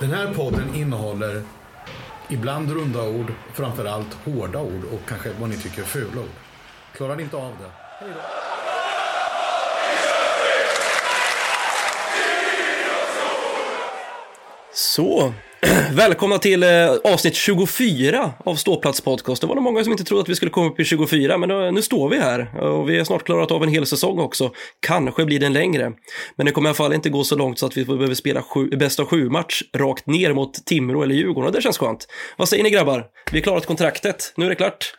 Den här podden innehåller ibland runda ord, framförallt hårda ord och kanske vad ni tycker är fula ord. Klarar ni inte av det? Hej då. Så, välkomna till eh, avsnitt 24 av Ståplats podcast. Det var nog många som inte trodde att vi skulle komma upp i 24, men nu, nu står vi här. Och vi har snart klarat av en hel säsong också. Kanske blir den längre. Men det kommer i alla fall inte gå så långt så att vi behöver spela sju, bästa sju-match rakt ner mot Timrå eller Djurgården. Och det känns skönt. Vad säger ni grabbar? Vi har klarat kontraktet. Nu är det klart.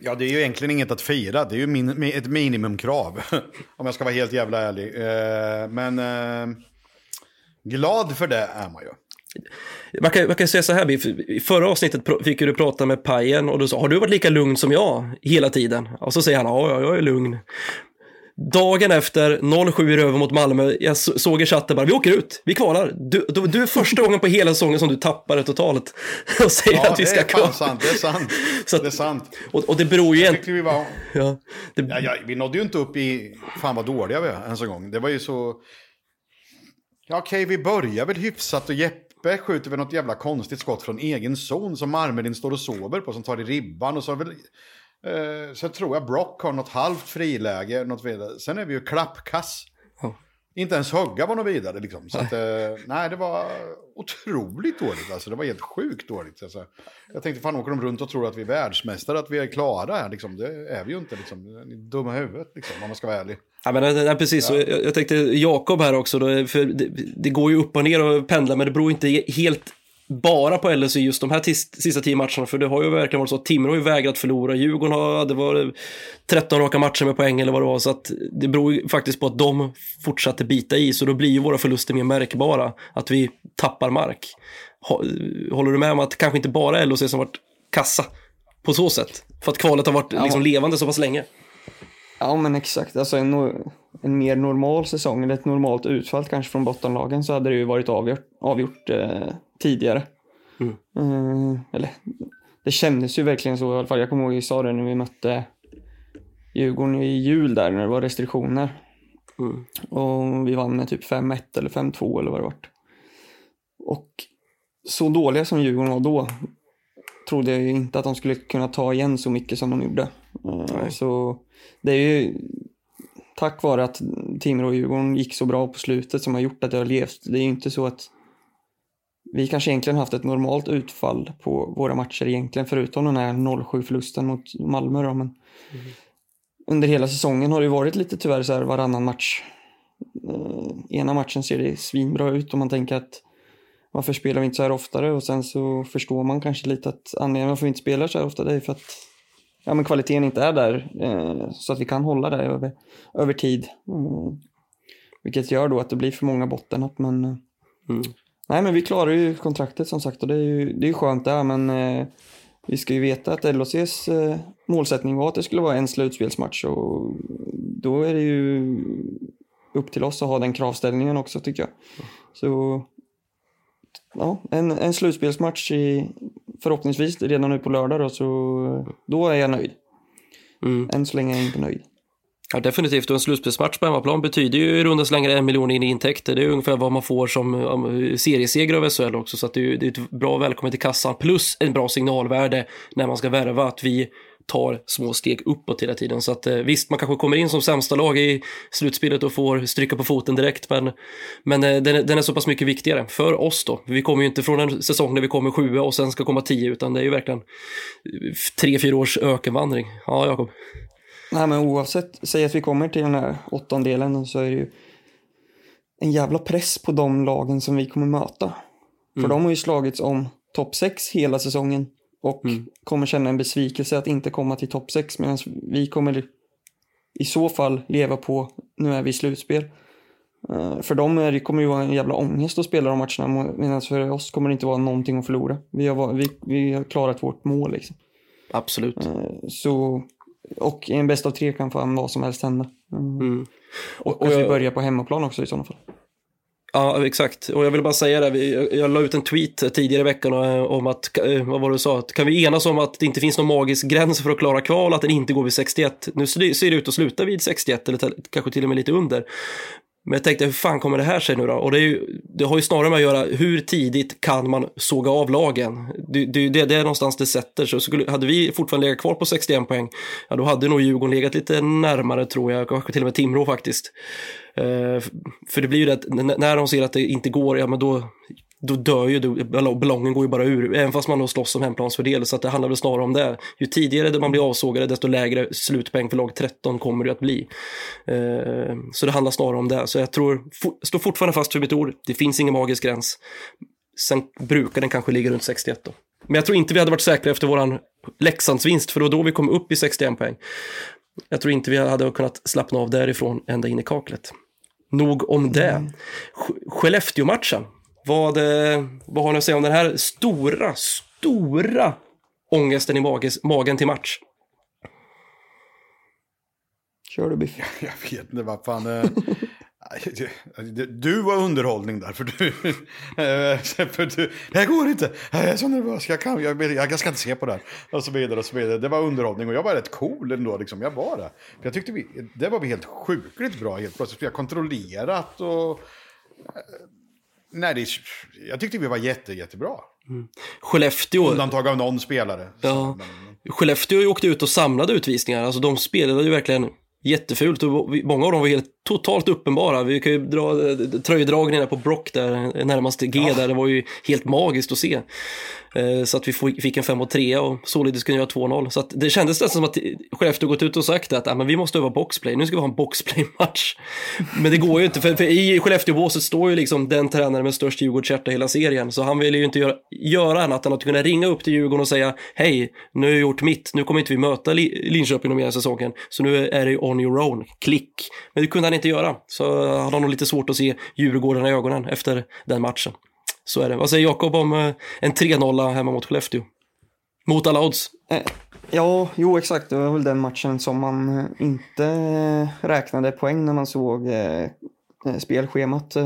Ja, det är ju egentligen inget att fira. Det är ju min, ett minimumkrav. Om jag ska vara helt jävla ärlig. Eh, men eh, glad för det är man ju. Man kan, man kan säga så här. I förra avsnittet fick du prata med Pajen och du sa, har du varit lika lugn som jag hela tiden? Och så säger han, ja, ja, jag är lugn. Dagen efter, 0-7 i röven mot Malmö, jag så- såg i chatten bara, vi åker ut, vi kvalar. Du, du, du är första gången på hela säsongen som du tappar det totalt. Och säger Ja, att vi det ska är fan kvala. sant. Det är sant. Att- det är sant. Och, och det beror ju egentligen... tyckte vi var... Ja, det, Ja, ja, vi nådde ju inte upp i... Fan vad dåliga vi är ens en gång. Det var ju så... Ja, okej, vi börjar väl hyfsat och Jeppe skjuter vi något jävla konstigt skott från egen zon som Marmelin står och sover på, som tar i ribban. Och så väl... Eh, sen tror jag Brock har något halvt friläge, något vidare. Sen är vi ju klappkass. Ja. Inte ens hugga var något vidare liksom. Så att, eh, nej, det var otroligt dåligt alltså. Det var helt sjukt dåligt. Alltså. Jag tänkte, fan åker de runt och tror att vi är världsmästare, att vi är klara här liksom. Det är vi ju inte liksom. Ni är dumma i huvudet liksom, om man ska vara ärlig. Ja, men, nej, nej, precis. Så Jag, jag tänkte Jakob här också, då, för det, det går ju upp och ner och pendla, men det beror inte helt bara på LSU just de här sista tio matcherna, för det har ju verkligen varit så att Timrå har ju vägrat förlora, Djurgården har, det var 13 raka matcher med poäng eller vad det var, så att det beror ju faktiskt på att de fortsatte bita i, så då blir ju våra förluster mer märkbara, att vi tappar mark. Hå- Håller du med om att kanske inte bara LHC som varit kassa på så sätt? För att kvalet har varit liksom levande så pass länge. Ja men exakt, alltså en, no- en mer normal säsong eller ett normalt utfall kanske från bottenlagen så hade det ju varit avgjort, avgjort eh, tidigare. Mm. Eh, eller det kändes ju verkligen så i alla fall. Jag kommer ihåg vi sa det när vi mötte Djurgården i jul där när det var restriktioner. Mm. Och vi vann med typ 5-1 eller 5-2 eller vad det var. Och så dåliga som Djurgården var då trodde jag ju inte att de skulle kunna ta igen så mycket som de gjorde. Nej. Så det är ju tack vare att Timrå och Djurgården gick så bra på slutet som har gjort att det har levt. Det är ju inte så att vi kanske egentligen haft ett normalt utfall på våra matcher egentligen förutom den här 0-7 förlusten mot Malmö då, men under hela säsongen har det varit lite tyvärr så här varannan match. Eh, ena matchen ser det svinbra ut och man tänker att varför spelar vi inte så här oftare? Och sen så förstår man kanske lite att anledningen varför vi inte spelar så här ofta det är för att ja, men kvaliteten inte är där eh, så att vi kan hålla det över, över tid. Mm. Vilket gör då att det blir för många bottennapp men eh, Mm. Nej men vi klarar ju kontraktet som sagt och det är ju, det är ju skönt där men eh, vi ska ju veta att LHCs eh, målsättning var att det skulle vara en slutspelsmatch och då är det ju upp till oss att ha den kravställningen också tycker jag. Så ja, en, en slutspelsmatch i, förhoppningsvis redan nu på lördag då, så då är jag nöjd. Mm. Än så länge är jag inte nöjd. Ja, definitivt. Och en slutspelsmatch på hemmaplan betyder ju i runda slängar en miljon in i intäkter. Det är ungefär vad man får som serieseger av SHL också. Så att det är det är ett bra välkommen till kassan. Plus en bra signalvärde när man ska värva. Att vi tar små steg uppåt hela tiden. Så att eh, visst, man kanske kommer in som sämsta lag i slutspelet och får stryka på foten direkt. Men, men eh, den, är- den är så pass mycket viktigare för oss då. Vi kommer ju inte från en säsong där vi kommer sjua och sen ska komma tio. Utan det är ju verkligen eh, tre, fyra års ökenvandring. Ja, Jakob. Nej men oavsett, säg att vi kommer till den här åttondelen så är det ju en jävla press på de lagen som vi kommer möta. För de har ju slagits om topp 6 hela säsongen och kommer känna en besvikelse att inte komma till topp 6 medan vi kommer i så fall leva på nu är vi i slutspel. Eh, för dem är det, kommer ju vara en jävla ångest att spela de matcherna medan för oss kommer det inte vara någonting att förlora. Vi har, vi, vi har klarat vårt mål liksom. Absolut. Eh, Så, och i en bäst av tre kan fan vad som helst hända. Mm. Mm. Och, och att vi börjar på hemmaplan också i sådana fall. Ja, exakt. Och jag vill bara säga det, jag, la ut en tweet tidigare i veckan eh, om att, eh, vad var det du sa, kan vi enas om att det inte finns någon magisk gräns för att klara kval, att den inte går vid 61. Nu ser det, ut att sluta vid 61, eller kanske till och med lite under. Men jag tänkte, hur fan kommer det här sig nu då? Och det, är ju, det har ju snarare med att göra, hur tidigt kan man såga av lagen? Det, det, det, det är någonstans det sätter sig. Skulle, hade vi fortfarande legat kvar på 61 poäng, ja då hade nog Djurgården legat lite närmare tror jag, kanske till och med Timrå faktiskt. Uh, för det blir ju det att när de ser att det inte går, ja men då, då dör ju ballongen går ju bara ur, även fast man då slåss om hemplansfördel. Så att det handlar väl snarare om det. Ju tidigare man blir avsågade, desto lägre slutpoäng för lag 13 kommer det att bli. Eh, så det handlar snarare om det. Så jag tror, står fortfarande fast för mitt ord, det finns ingen magisk gräns. Sen brukar den kanske ligga runt 61 då. Men jag tror inte vi hade varit säkra efter våran Leksandsvinst, för det var då vi kom upp i 61 poäng. Jag tror inte vi hade kunnat slappna av därifrån ända in i kaklet. Nog om det. Mm. Skellefteå-matchen vad, eh, vad har ni att säga om den här stora, stora ångesten i mages, magen till match? Kör du Biff. Jag vet inte, vad fan. Eh, du var underhållning där, för du... Eh, för du det går inte. Jag är så nervös, jag, kan, jag, jag ska inte se på det här. Och så vidare och så vidare. Det var underhållning och jag var rätt cool ändå, liksom. Jag var det. För jag tyckte vi, det var vi helt sjukligt bra helt plötsligt. Vi har kontrollerat och Nej, det, jag tyckte vi var jätte, jättebra. Mm. Skellefteå... Undantag av någon spelare. Ja. Skellefteå åkte ut och samlade utvisningar. Alltså de spelade ju verkligen jättefult och många av dem var helt totalt uppenbara. Vi kan ju dra tröjdragningarna på Brock där, närmast G ja. där, det var ju helt magiskt att se. Eh, så att vi fick en 5 och 3 och således kunde göra 2-0. Så att det kändes nästan som att Skellefteå gått ut och sagt att ah, men vi måste öva boxplay, nu ska vi ha en boxplay-match. Men det går ju inte, för, för i Skellefteå-båset står ju liksom den tränaren med störst Djurgårdshjärta i hela serien. Så han vill ju inte göra, göra annat än att kunna ringa upp till Djurgården och säga hej, nu har jag gjort mitt, nu kommer inte vi möta Linköping mer säsongen, så nu är det on your own, klick. Men det kunde han inte göra, så han har nog lite svårt att se Djurgården i ögonen efter den matchen. Så är det. Vad säger Jakob om eh, en 3-0 hemma mot Skellefteå? Mot alla odds. Eh, ja, jo exakt. Det var väl den matchen som man eh, inte räknade poäng när man såg spelschemat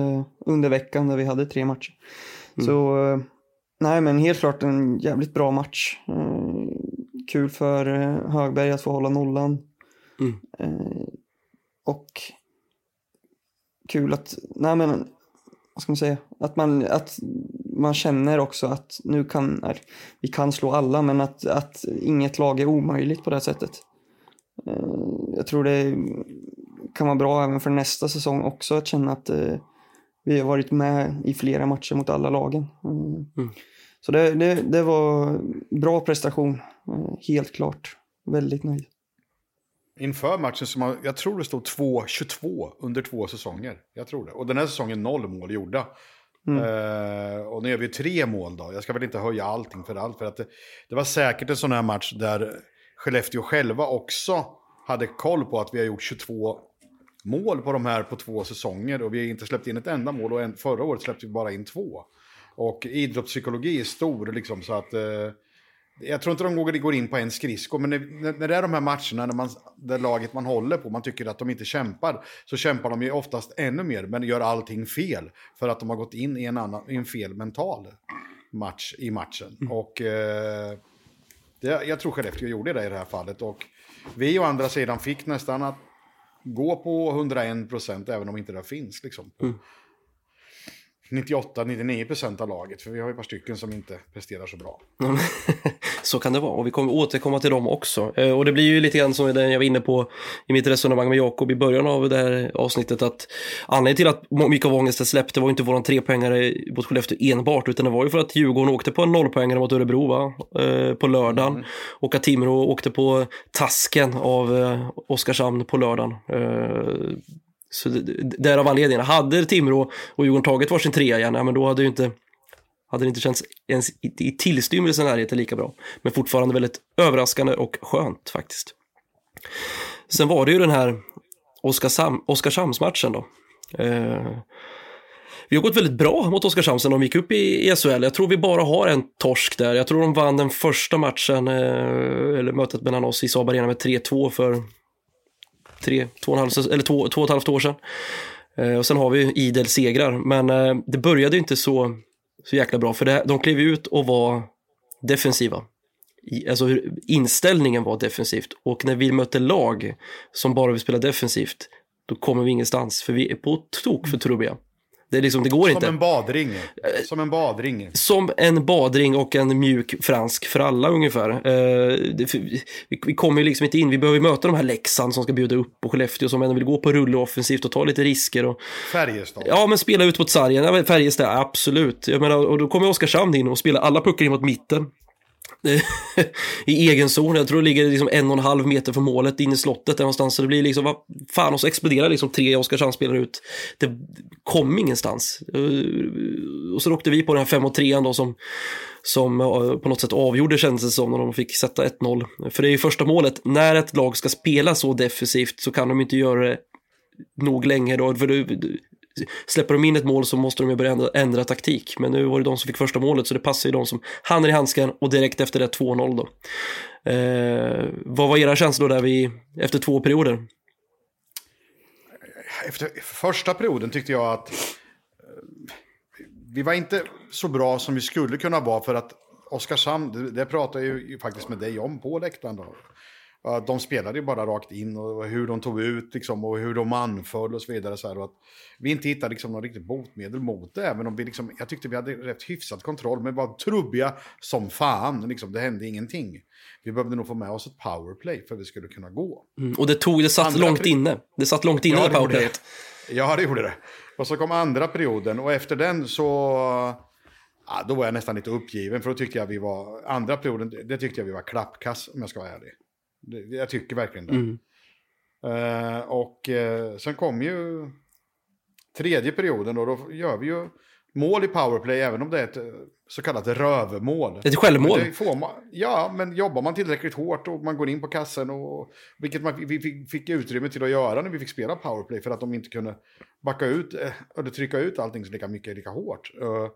under veckan där vi hade tre matcher. Mm. Så nej, men helt klart en jävligt bra match. Kul för Högberg att få hålla nollan. Mm. Och kul att, nej men vad ska man säga, att man, att man känner också att nu kan, nej, vi kan slå alla, men att, att inget lag är omöjligt på det sättet. Eh, jag tror det kan vara bra även för nästa säsong också att känna att eh, vi har varit med i flera matcher mot alla lagen. Mm. mm. Så det, det, det var bra prestation, eh, helt klart. Väldigt nöjd. Inför matchen, som jag tror det stod 2-22 under två säsonger. Jag tror det. Och den här säsongen noll mål gjorda. Mm. Uh, och nu är vi tre mål då. Jag ska väl inte höja allting för allt. För att det, det, var säkert en sån här match där Skellefteå själva också hade koll på att vi har gjort 22 mål på de här på två säsonger. Och vi har inte släppt in ett enda mål. Och en, förra året släppte vi bara in två. Och idrottspsykologi är stor liksom så att... Uh, jag tror inte de går in på en skridsko, men när, när det är de här matcherna när man, där laget man håller på, man tycker att de inte kämpar, så kämpar de ju oftast ännu mer, men gör allting fel. För att de har gått in i en, annan, i en fel mental match i matchen. Mm. Och eh, det, jag tror Skellefteå gjorde det i det här fallet. Och vi å andra sidan fick nästan att gå på 101 procent, även om inte det finns. Liksom. Mm. 98-99% av laget, för vi har ju ett par stycken som inte presterar så bra. så kan det vara, och vi kommer återkomma till dem också. Eh, och det blir ju lite grann som den jag var inne på i mitt resonemang med Jakob i början av det här avsnittet, att anledningen till att mycket av ångesten släppte var inte våran trepoängare mot Skellefteå enbart, utan det var ju för att Djurgården åkte på en nollpoängare mot Örebro va? Eh, på lördagen, mm. och att Timrå åkte på tasken av eh, Oskarshamn på lördagen. Så därav anledningen. Hade Timrå och Djurgården tagit varsin trea igen, ja, men då hade det inte hade det inte känts ens i tillstymmelsen närheten lika bra. Men fortfarande väldigt överraskande och skönt faktiskt. Sen var det ju den här Oskarshamnsmatchen då. Eh, vi har gått väldigt bra mot Oskarshamn sen de gick upp i, i SHL. Jag tror vi bara har en torsk där. Jag tror de vann den första matchen, eh, eller mötet mellan oss i Saab Arena med 3-2 för tre, två och, halv, eller två, två och ett halvt år sedan. Eh, och sen har vi idel segrar, men eh, det började inte så, så jäkla bra för det, de klev ut och var defensiva. Alltså inställningen var defensivt och när vi mötte lag som bara vill spela defensivt då kommer vi ingenstans. För vi är på tok för trubbiga. Det, liksom, det går Som inte. en badring. Som en badring. Som en badring och en mjuk fransk för alla ungefär. Eh, det, vi, vi kommer ju liksom inte in, vi behöver möta de här Leksand som ska bjuda upp och Skellefteå som ändå vill gå på rulle offensivt och ta lite risker. Och, Färjestad. ja, men spela ut mot sargen, ja, Färjestad, absolut. Jag menar, och då kommer Oskarshamn in och spelar alla puckar in mot mitten. I egen zon, jag tror det ligger liksom en och en halv meter från målet in i slottet där någonstans. Så det blir liksom, vad fan, och så exploderar liksom tre Oskarshamnsspelare ut. Det kom ingenstans. Eh, och så åkte vi på den här 5 och 3 då som, som eh, på något sätt avgjorde kändes det som när de fick sätta 1-0. För det är ju första målet, när ett lag ska spela så defensivt så kan de inte göra det nog länge då. För du, släpper de in ett mål så måste de ju börja ändra, ändra taktik. Men nu var det de som fick första målet så det passar ju de som hann i handsken och direkt efter det 2-0 då. Eh, vad var era känslor där vi, efter två perioder? Efter första perioden tyckte jag att eh, vi var inte så bra som vi skulle kunna vara för att Oskarshamn, det, det jag ju faktiskt med dig om på läktaren. Då. De spelade ju bara rakt in och hur de tog ut liksom, och hur de anföll och så vidare. Så här, och att vi inte hittade liksom, någon riktigt botemedel mot det. Även om vi liksom, jag tyckte vi hade rätt hyfsad kontroll, men var trubbiga som fan. Liksom, det hände ingenting. Vi behövde nog få med oss ett powerplay för att vi skulle kunna gå. Mm, och det tog, det satt Andra långt peri- inne. Det satt långt inne Ja, det powerplayet. Ja, det gjorde det. Och så kom andra perioden och efter den så... Ja, då var jag nästan lite uppgiven för då tyckte jag vi var... Andra perioden, det tyckte jag vi var klappkass om jag ska vara ärlig. Det, jag tycker verkligen det. Mm. Eh, och eh, sen kom ju tredje perioden och då gör vi ju mål i powerplay även om det är ett eh, så kallat rövmål. Ett självmål. Man, ja, men jobbar man tillräckligt hårt och man går in på kassen och vilket man, vi fick, fick utrymme till att göra när vi fick spela powerplay för att de inte kunde backa ut eller trycka ut allting så lika mycket, lika hårt. Eh,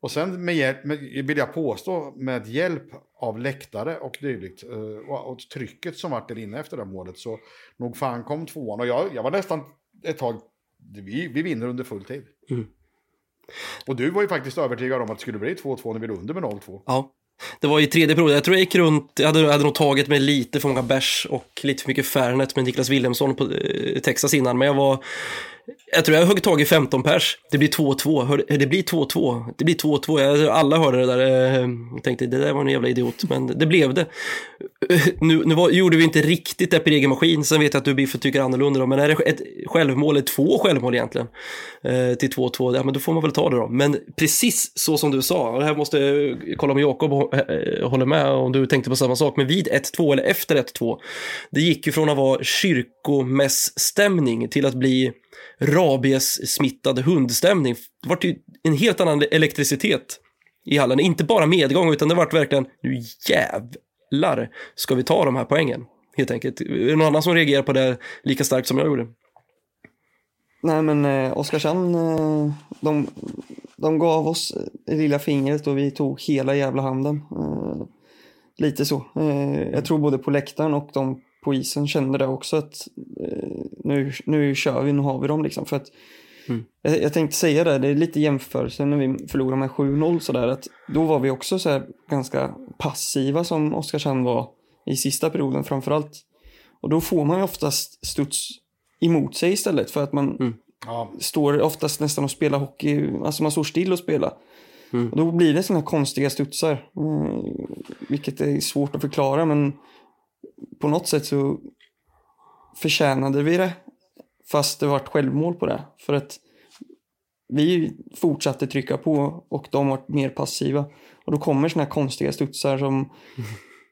och sen med hjälp, med, vill jag påstå, med hjälp av läktare och dylikt eh, och, och trycket som vart där inne efter det målet så nog fan kom tvåan och jag, jag var nästan ett tag, vi, vi vinner under full tid. Mm. Och du var ju faktiskt övertygad om att det skulle bli 2-2 när vi låg under med 0-2. Ja. Det var i tredje perioden, jag tror jag gick runt, jag hade, hade nog tagit mig lite för många bärs och lite för mycket Fernet med Niklas Wilhelmsson på eh, Texas innan, men jag var jag tror jag högg tag i 15 pers. Det blir 2-2. Det blir 2-2. Det blir 2-2. Alla hörde det där. Eh, jag tänkte det där var en jävla idiot. Men det blev det. Nu, nu var, gjorde vi inte riktigt det per egen maskin. Sen vet jag att du Biffen tycker annorlunda. då, Men är det ett självmål, eller två självmål egentligen, eh, till 2-2, ja men då får man väl ta det då. Men precis så som du sa, och det här måste jag kolla om Jakob eh, håller med om du tänkte på samma sak, men vid 1-2 eller efter 1-2, det gick ju från att vara kyrkomässstämning till att bli rabies-smittad hundstämning. Det var ju en helt annan elektricitet i hallen. Inte bara medgång, utan det var verkligen nu jävlar ska vi ta de här poängen. Helt enkelt. Är det någon annan som reagerar på det lika starkt som jag gjorde? Nej men eh, Oskarshamn, eh, de, de gav oss eh, det lilla fingret och vi tog hela jävla handen. Eh, lite så. Eh, jag tror både på läktaren och de på isen kände det också att eh, nu, nu kör vi, nu har vi dem liksom. För att, Mm. jag, jag tänkte säga det, det är lite jämförelse när vi förlorade med 7-0 sådär att då var vi också så här ganska passiva som Oskarshamn var i sista perioden framförallt. Och då får man ju oftast studs emot sig istället för att man Mm. Ja, står oftast nästan och spelar hockey, alltså man står still och spelar. Mm. Och då blir det sådana här konstiga studsar. Mm, vilket är svårt att förklara men på något sätt så förtjänade vi det. Fast det var ett självmål på det. För att vi fortsatte trycka på och de var mer passiva. Och då kommer sådana här konstiga studsar som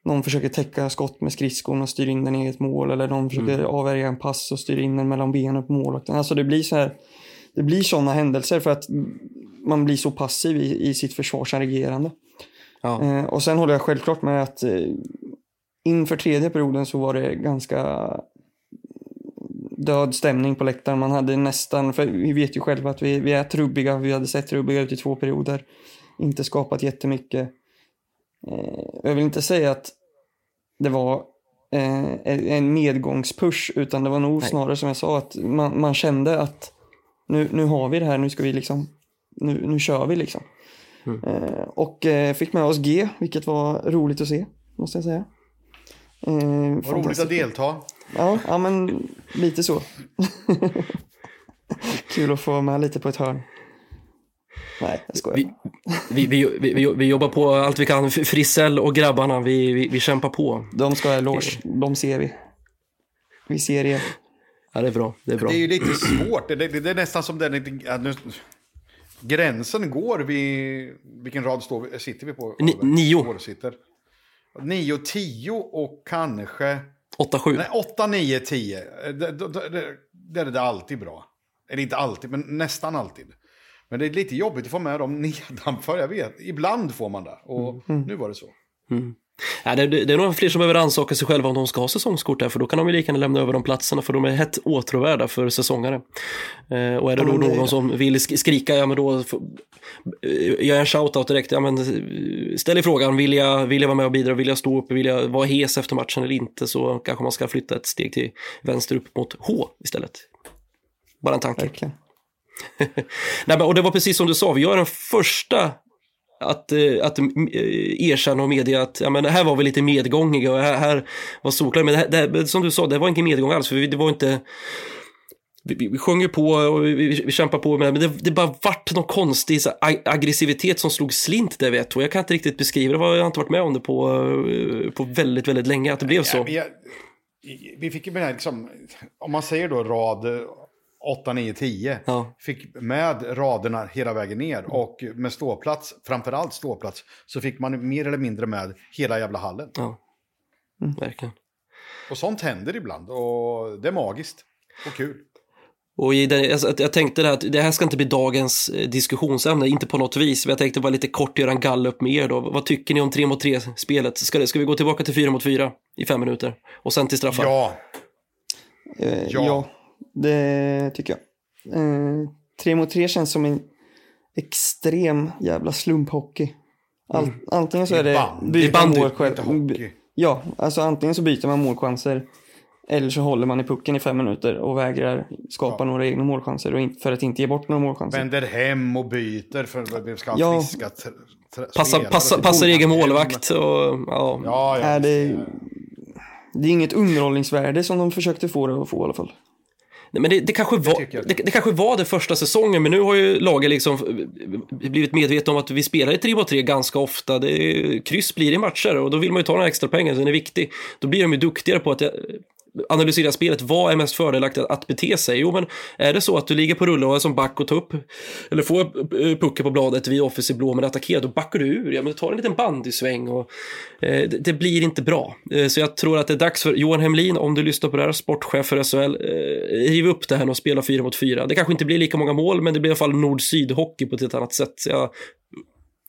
någon försöker täcka skott med skridskon och styr in den i eget mål. Eller någon försöker avvärja en pass och styr in den mellan benen på målvakten. Alltså det blir så här. Det blir sådana händelser för att man blir så passiv i, i sitt försvarsagerande. Ja. Eh, och sen håller jag självklart med att eh, inför tredje perioden så var det ganska död stämning på läktaren. Man hade nästan, för vi vet ju själva att vi, vi är trubbiga, vi hade sett trubbiga ut i två perioder. Inte skapat jättemycket. Eh, jag vill inte säga att det var eh, en- medgångspush utan det var nog Nej. snarare som jag sa att man, man kände att nu, nu har vi det här, nu ska vi liksom, nu, nu kör vi liksom. Mm. Eh, och eh, fick med oss G, vilket var roligt att se, måste jag säga. Eh, Vad roligt att delta. Ja, ja, men lite så. Kul att få vara med lite på ett hörn. Nej, jag skojar. Vi, vi, vi, vi, vi, jobbar på allt vi kan. Frisell och grabbarna, vi, vi, vi kämpar på. De ska ha eloge. De ser vi. Vi ser er. Ja, det är bra. Det är bra. Det är ju lite svårt. Det, det, det är nästan som den... ja, nu, gränsen går vid... Vilken rad står vi, sitter vi på? Ni- nio. Sitter. 9, 10 och kanske... 8-7. Nej, 8, 9, 10. Det, det, det, det är det alltid bra. Eller inte alltid, men nästan alltid. Men det är lite jobbigt att få med dem nedanför, jag vet. Ibland får man det. Och nu var det så. Ja, det, det är nog fler som behöver ansaka sig själva om de ska ha säsongskort där, för då kan de ju lika gärna lämna över de platserna, för de är hett åtråvärda för säsongare. Eh, och är det Ja, då men det- någon som vill sk- skrika, ja men då eh, gör jag en shout-out direkt, ja men eh, ställ i frågan, vill jag, vill jag vara med och bidra, vill jag stå upp, vill jag vara hes efter matchen eller inte, så kanske man ska flytta ett steg till vänster upp mot H istället. Bara en tanke. Nej, men, och det var precis som du sa, vi gör den första att, eh, att eh, erkänna och medge att ja, men här var vi lite medgångiga och här, här var solklar. Men det, här- det, som du sa, det var ingen medgång alls, för vi, det var inte... Vi, vi, vi sjöng ju på och vi, vi, vi kämpade på, men det, det bara vart någon konstig så, ag- aggressivitet som slog slint där vet och jag kan inte riktigt beskriva det, jag har inte varit med om det på, eh, på väldigt, väldigt länge, att det blev så. Ja, jag, vi fick ju med liksom, om man säger då rad 8, 9, 10. Ja. Fick med raderna hela vägen ner och med ståplats, framförallt ståplats, så fick man mer eller mindre med hela jävla hallen. Ja, verkligen. Och sånt händer ibland och det är magiskt och kul. Och i den, alltså, jag tänkte det här, att det här ska inte bli dagens eh, diskussionsämne, inte på något vis. Men jag tänkte bara lite kort göra en gallup med er då. Vad tycker ni om 3 mot 3 spelet? Ska, det, ska vi gå tillbaka till 4 mot 4 i fem minuter? Och sen till straffar? Ja, Eh, Ja. ja. Det tycker jag. Eh, tre mot tre känns som en extrem jävla slumphockey. All, Antingen så är det Det är bandy, målchan- inte hockey. Ja, alltså antingen så byter man målchanser eller så håller man i pucken i fem minuter och vägrar skapa några egna målchanser och inte, för att inte ge bort några målchanser. vänder hem och byter för att vi ska ha Ja. friska tr- tr- Passa, passa, passar egen målvakt och ja. Ja, ja. är det, det är inget underhållningsvärde som de försökte få det att få i alla fall. Nej, men det, det, kanske var, det, det kanske var det första säsongen, men nu har ju laget liksom eh, blivit medvetna om att vi spelar i 3 mot 3 ganska ofta. Det, kryss blir i matcher och då vill man ju ta den här extra pengen, den är viktig. Då blir de ju duktigare på att analysera spelet. Vad är mest fördelaktigt att bete sig? Jo, men är det så att du ligger på rulle och är som back och tar upp, eller får eh, pucken på bladet vid offensiv blå men attackerar, då backar du ur. Ja, men du tar en liten bandysväng och eh, det, det blir inte bra. Eh, så jag tror att det är dags för Johan Hemlin, om du lyssnar på det här, sportchef för SHL, eh, riv upp det här och spela fyra mot fyra. Det kanske inte blir lika många mål, men det blir i alla fall nord-syd-hockey på ett helt annat sätt. Så jag,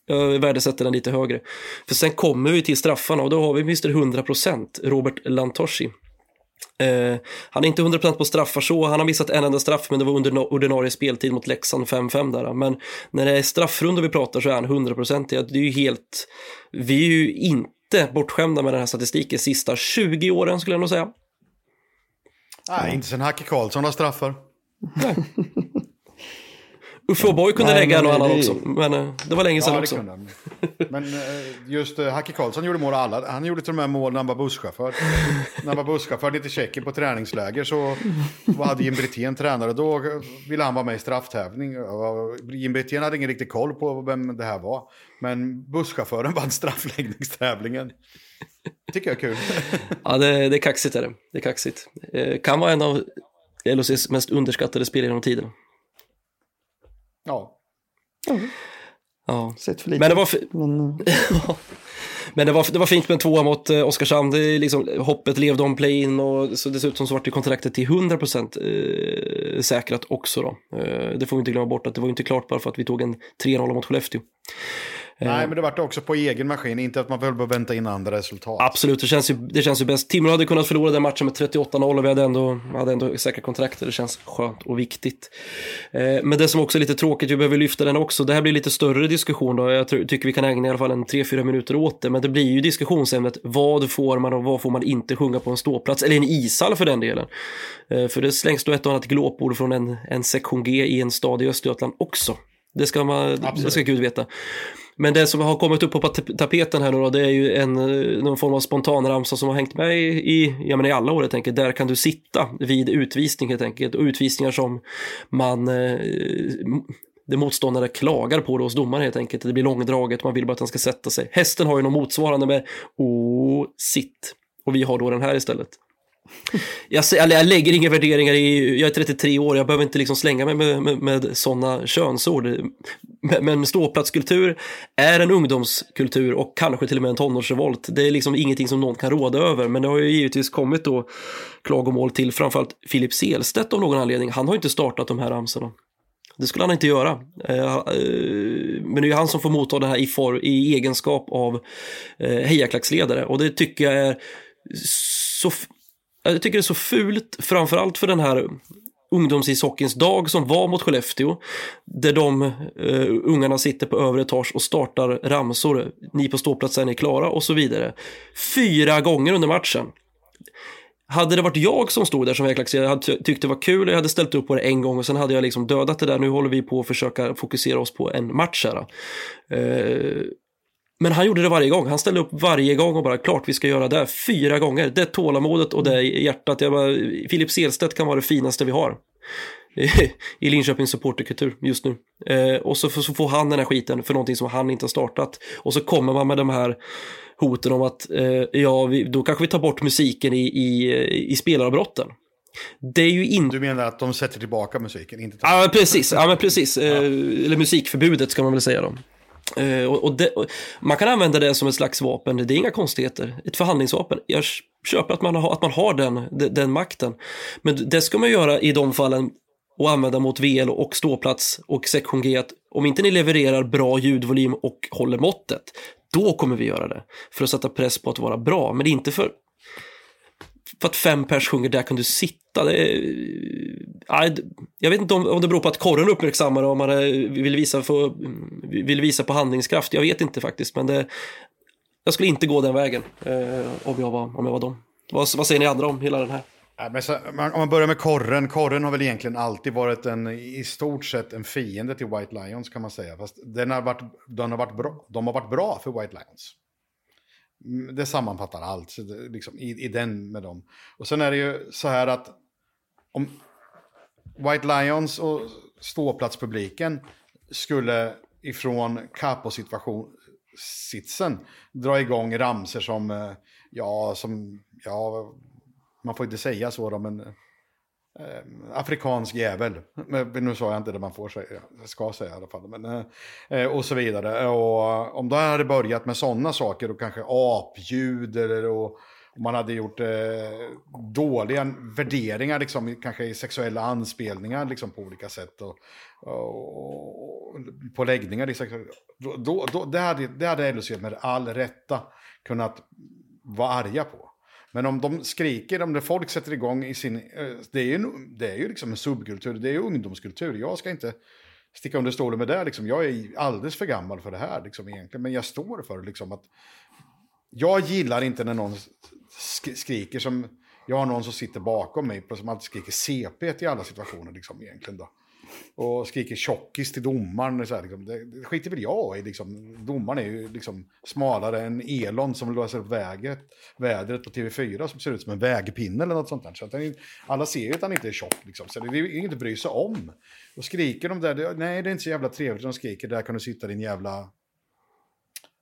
jag värdesätter den lite högre. För sen kommer vi till straffarna och då har vi minst 100% Robert Lantoshi. Eh, han är inte 100% på straffar så, han har missat en enda straff men det var under ordinarie speltid mot Leksand 5-5 där. Men när det är straffrundor vi pratar så är han 100% det är ju helt, vi är ju inte bortskämda med den här statistiken sista 20 åren skulle jag nog säga. Nej, inte sen Hacke Karlsson har straffar. Uffe O'boy kunde Nej, lägga en och annan det- också, men eh, det var länge sedan Ja, också. Men eh, just eh, Hacke Karlsson gjorde mål alla. Han gjorde till och med mål när han var busschaufför. när han var busschaufför lite Tjeckien på träningsläger så hade Jim Brithén tränare. Då ville han vara med i strafftävling. Jim Brithén hade ingen riktig koll på vem det här var. Men busschauffören vann straffläggningstävlingen. Tycker jag är kul. Ja, det, det är kaxigt är det. Det är kaxigt. Eh, kan vara en av LHCs mest underskattade spelare genom tiden. Ja. Ja. Sett för lite. Men det var, Men, eh, men det var, det var fint med en tvåa mot eh, Oskarshamn. Det liksom, hoppet levde om play-in och så dessutom så var det kontraktet till 100% eh, säkrat också då. Eh, det får vi inte glömma bort att det var inte klart bara för att vi tog en 3-0 mot Skellefteå. Nej, men det vart också på egen maskin. Inte att man behöver vänta in andra resultat. Absolut, det känns ju, det känns ju bäst. Timrå hade kunnat förlora den matchen med 38-0 och vi hade ändå, hade ändå säkrat kontraktet. Det känns skönt och viktigt. Eh, men det som också är lite tråkigt, vi behöver lyfta den också. Det här blir lite större diskussion då. Jag tycker vi kan ägna i alla fall en 3-4 minuter åt det. Men det blir ju diskussionsämnet, vad får man och vad får man inte sjunga på en ståplats? Eller en ishall för den delen. Eh, för det slängs då ett och annat glåpord från en, en sektion G i en stad i Östergötland också. Det ska, man, det ska Gud veta. Men det som har kommit upp på tapeten här nu då, det är ju en, eh, någon form av spontanramsa som har hängt med i, jag menar, i alla år helt enkelt. Där kan du sitta vid utvisning helt enkelt. Och utvisningar som man eh, det motståndare klagar på det hos domaren helt enkelt. Det blir långdraget, man vill bara att den ska sätta sig. Hästen har ju något motsvarande med oh, sitt. Och vi har då den här istället. Jag, jag, lägger inga värderingar i, jag är 33 år, jag behöver inte liksom slänga mig med, med, med sådana könsord. Men ståplatskultur är en ungdomskultur och kanske till och med en tonårsrevolt. Det är liksom ingenting som någon kan råda över, men det har ju givetvis kommit då klagomål till framförallt Filip Selstedt av någon anledning. Han har inte startat de här ramsorna. Det skulle han inte göra. Eh, eh, men det är ju han som får motta det här i, for, i egenskap av eh, hejaklacksledare och det tycker jag är så Eh, jag tycker det är så fult, framförallt för den här ungdomsishockeyns dag som var mot Skellefteå. Där de uh, ungarna sitter på övre etage och startar ramsor. Ni på ståplatsen är klara och så vidare. Fyra gånger under matchen. Hade det varit jag som stod där som väglaxerare, hade tyckt det var kul, jag hade ställt upp på det en gång och sen hade jag liksom dödat det där. Nu håller vi på att försöka fokusera oss på en match här. Uh, men han gjorde det varje gång. Han ställde upp varje gång och bara klart vi ska göra det. Fyra gånger. Det tålamodet och det hjärtat. Jag bara, Filip Selstedt kan vara det finaste vi har. I Linköpings supporterkultur just nu. Eh, och så, så, får han den här skiten för någonting som han inte har startat. Och så kommer man med de här hoten om att eh, ja, vi, då kanske vi tar bort musiken i, i, i spelavbrotten. Det är ju inte... Du menar att de sätter tillbaka musiken? Inte ja, men precis. Ja, men precis. Eh, eller musikförbudet ska man väl säga då. Uh, och, det, och man kan använda det som ett slags vapen, det är inga konstigheter. Ett förhandlingsvapen. Jag köper att man har, att man har den, den, den makten. Men det ska man göra i de fallen och använda mot VL och ståplats och sektion G. Att om inte ni levererar bra ljudvolym och håller måttet, då kommer vi göra det. För att sätta press på att vara bra, men inte för för att fem pers sjunger Där kan du sitta. Det är, eh, jag vet inte om, om det beror på att korren uppmärksammar och om man eh, vill visa, för, mm, vill visa på handlingskraft. Jag vet inte faktiskt, men det, jag skulle inte gå den vägen eh, om, jag var, om jag var dem. Vad, vad säger ni andra om hela den här? Ja, men så, om man börjar med korren. Korren har väl egentligen alltid varit en, i stort sett en fiende till White Lions kan man säga. Fast den har varit, den har varit bra, de har varit bra för White Lions. Mm, det sammanfattar allt liksom, i, i den med dem. Och sen är det ju så här att om White Lions och ståplatspubliken skulle ifrån capo-sitsen dra igång ramser som, eh, ja, som, ja, man får inte säga så då, men eh, afrikansk jävel. Men, nu sa jag inte det man får säga, ska säga i alla fall. Men, eh, och så vidare. Och eh, om det hade börjat med sådana saker och kanske apljud eller och, man hade gjort eh, dåliga värderingar, liksom, kanske i sexuella anspelningar liksom, på olika sätt. Och, och, och på läggningar. Då, då, det, hade, det hade LHC med all rätta kunnat vara arga på. Men om de skriker, om det folk sätter igång i sin... Eh, det är ju, det är ju liksom en subkultur, det är ju ungdomskultur. Jag ska inte sticka under stolen med det. Liksom. Jag är alldeles för gammal för det här liksom, egentligen. Men jag står för liksom, att... Jag gillar inte när någon skriker som... Jag har någon som sitter bakom mig som alltid skriker CP i alla situationer liksom, egentligen. Då. Och skriker tjockis till domaren. Så här, liksom. det, det skiter väl jag i. Liksom. Domaren är ju liksom smalare än Elon som löser upp väget, vädret på TV4 som ser ut som en vägpinne eller något sånt där. Så att han, alla ser ju att han inte är tjock. Liksom. Så det är inget att bry sig om. Och skriker de där, det, nej det är inte så jävla trevligt de skriker, där kan du sitta din jävla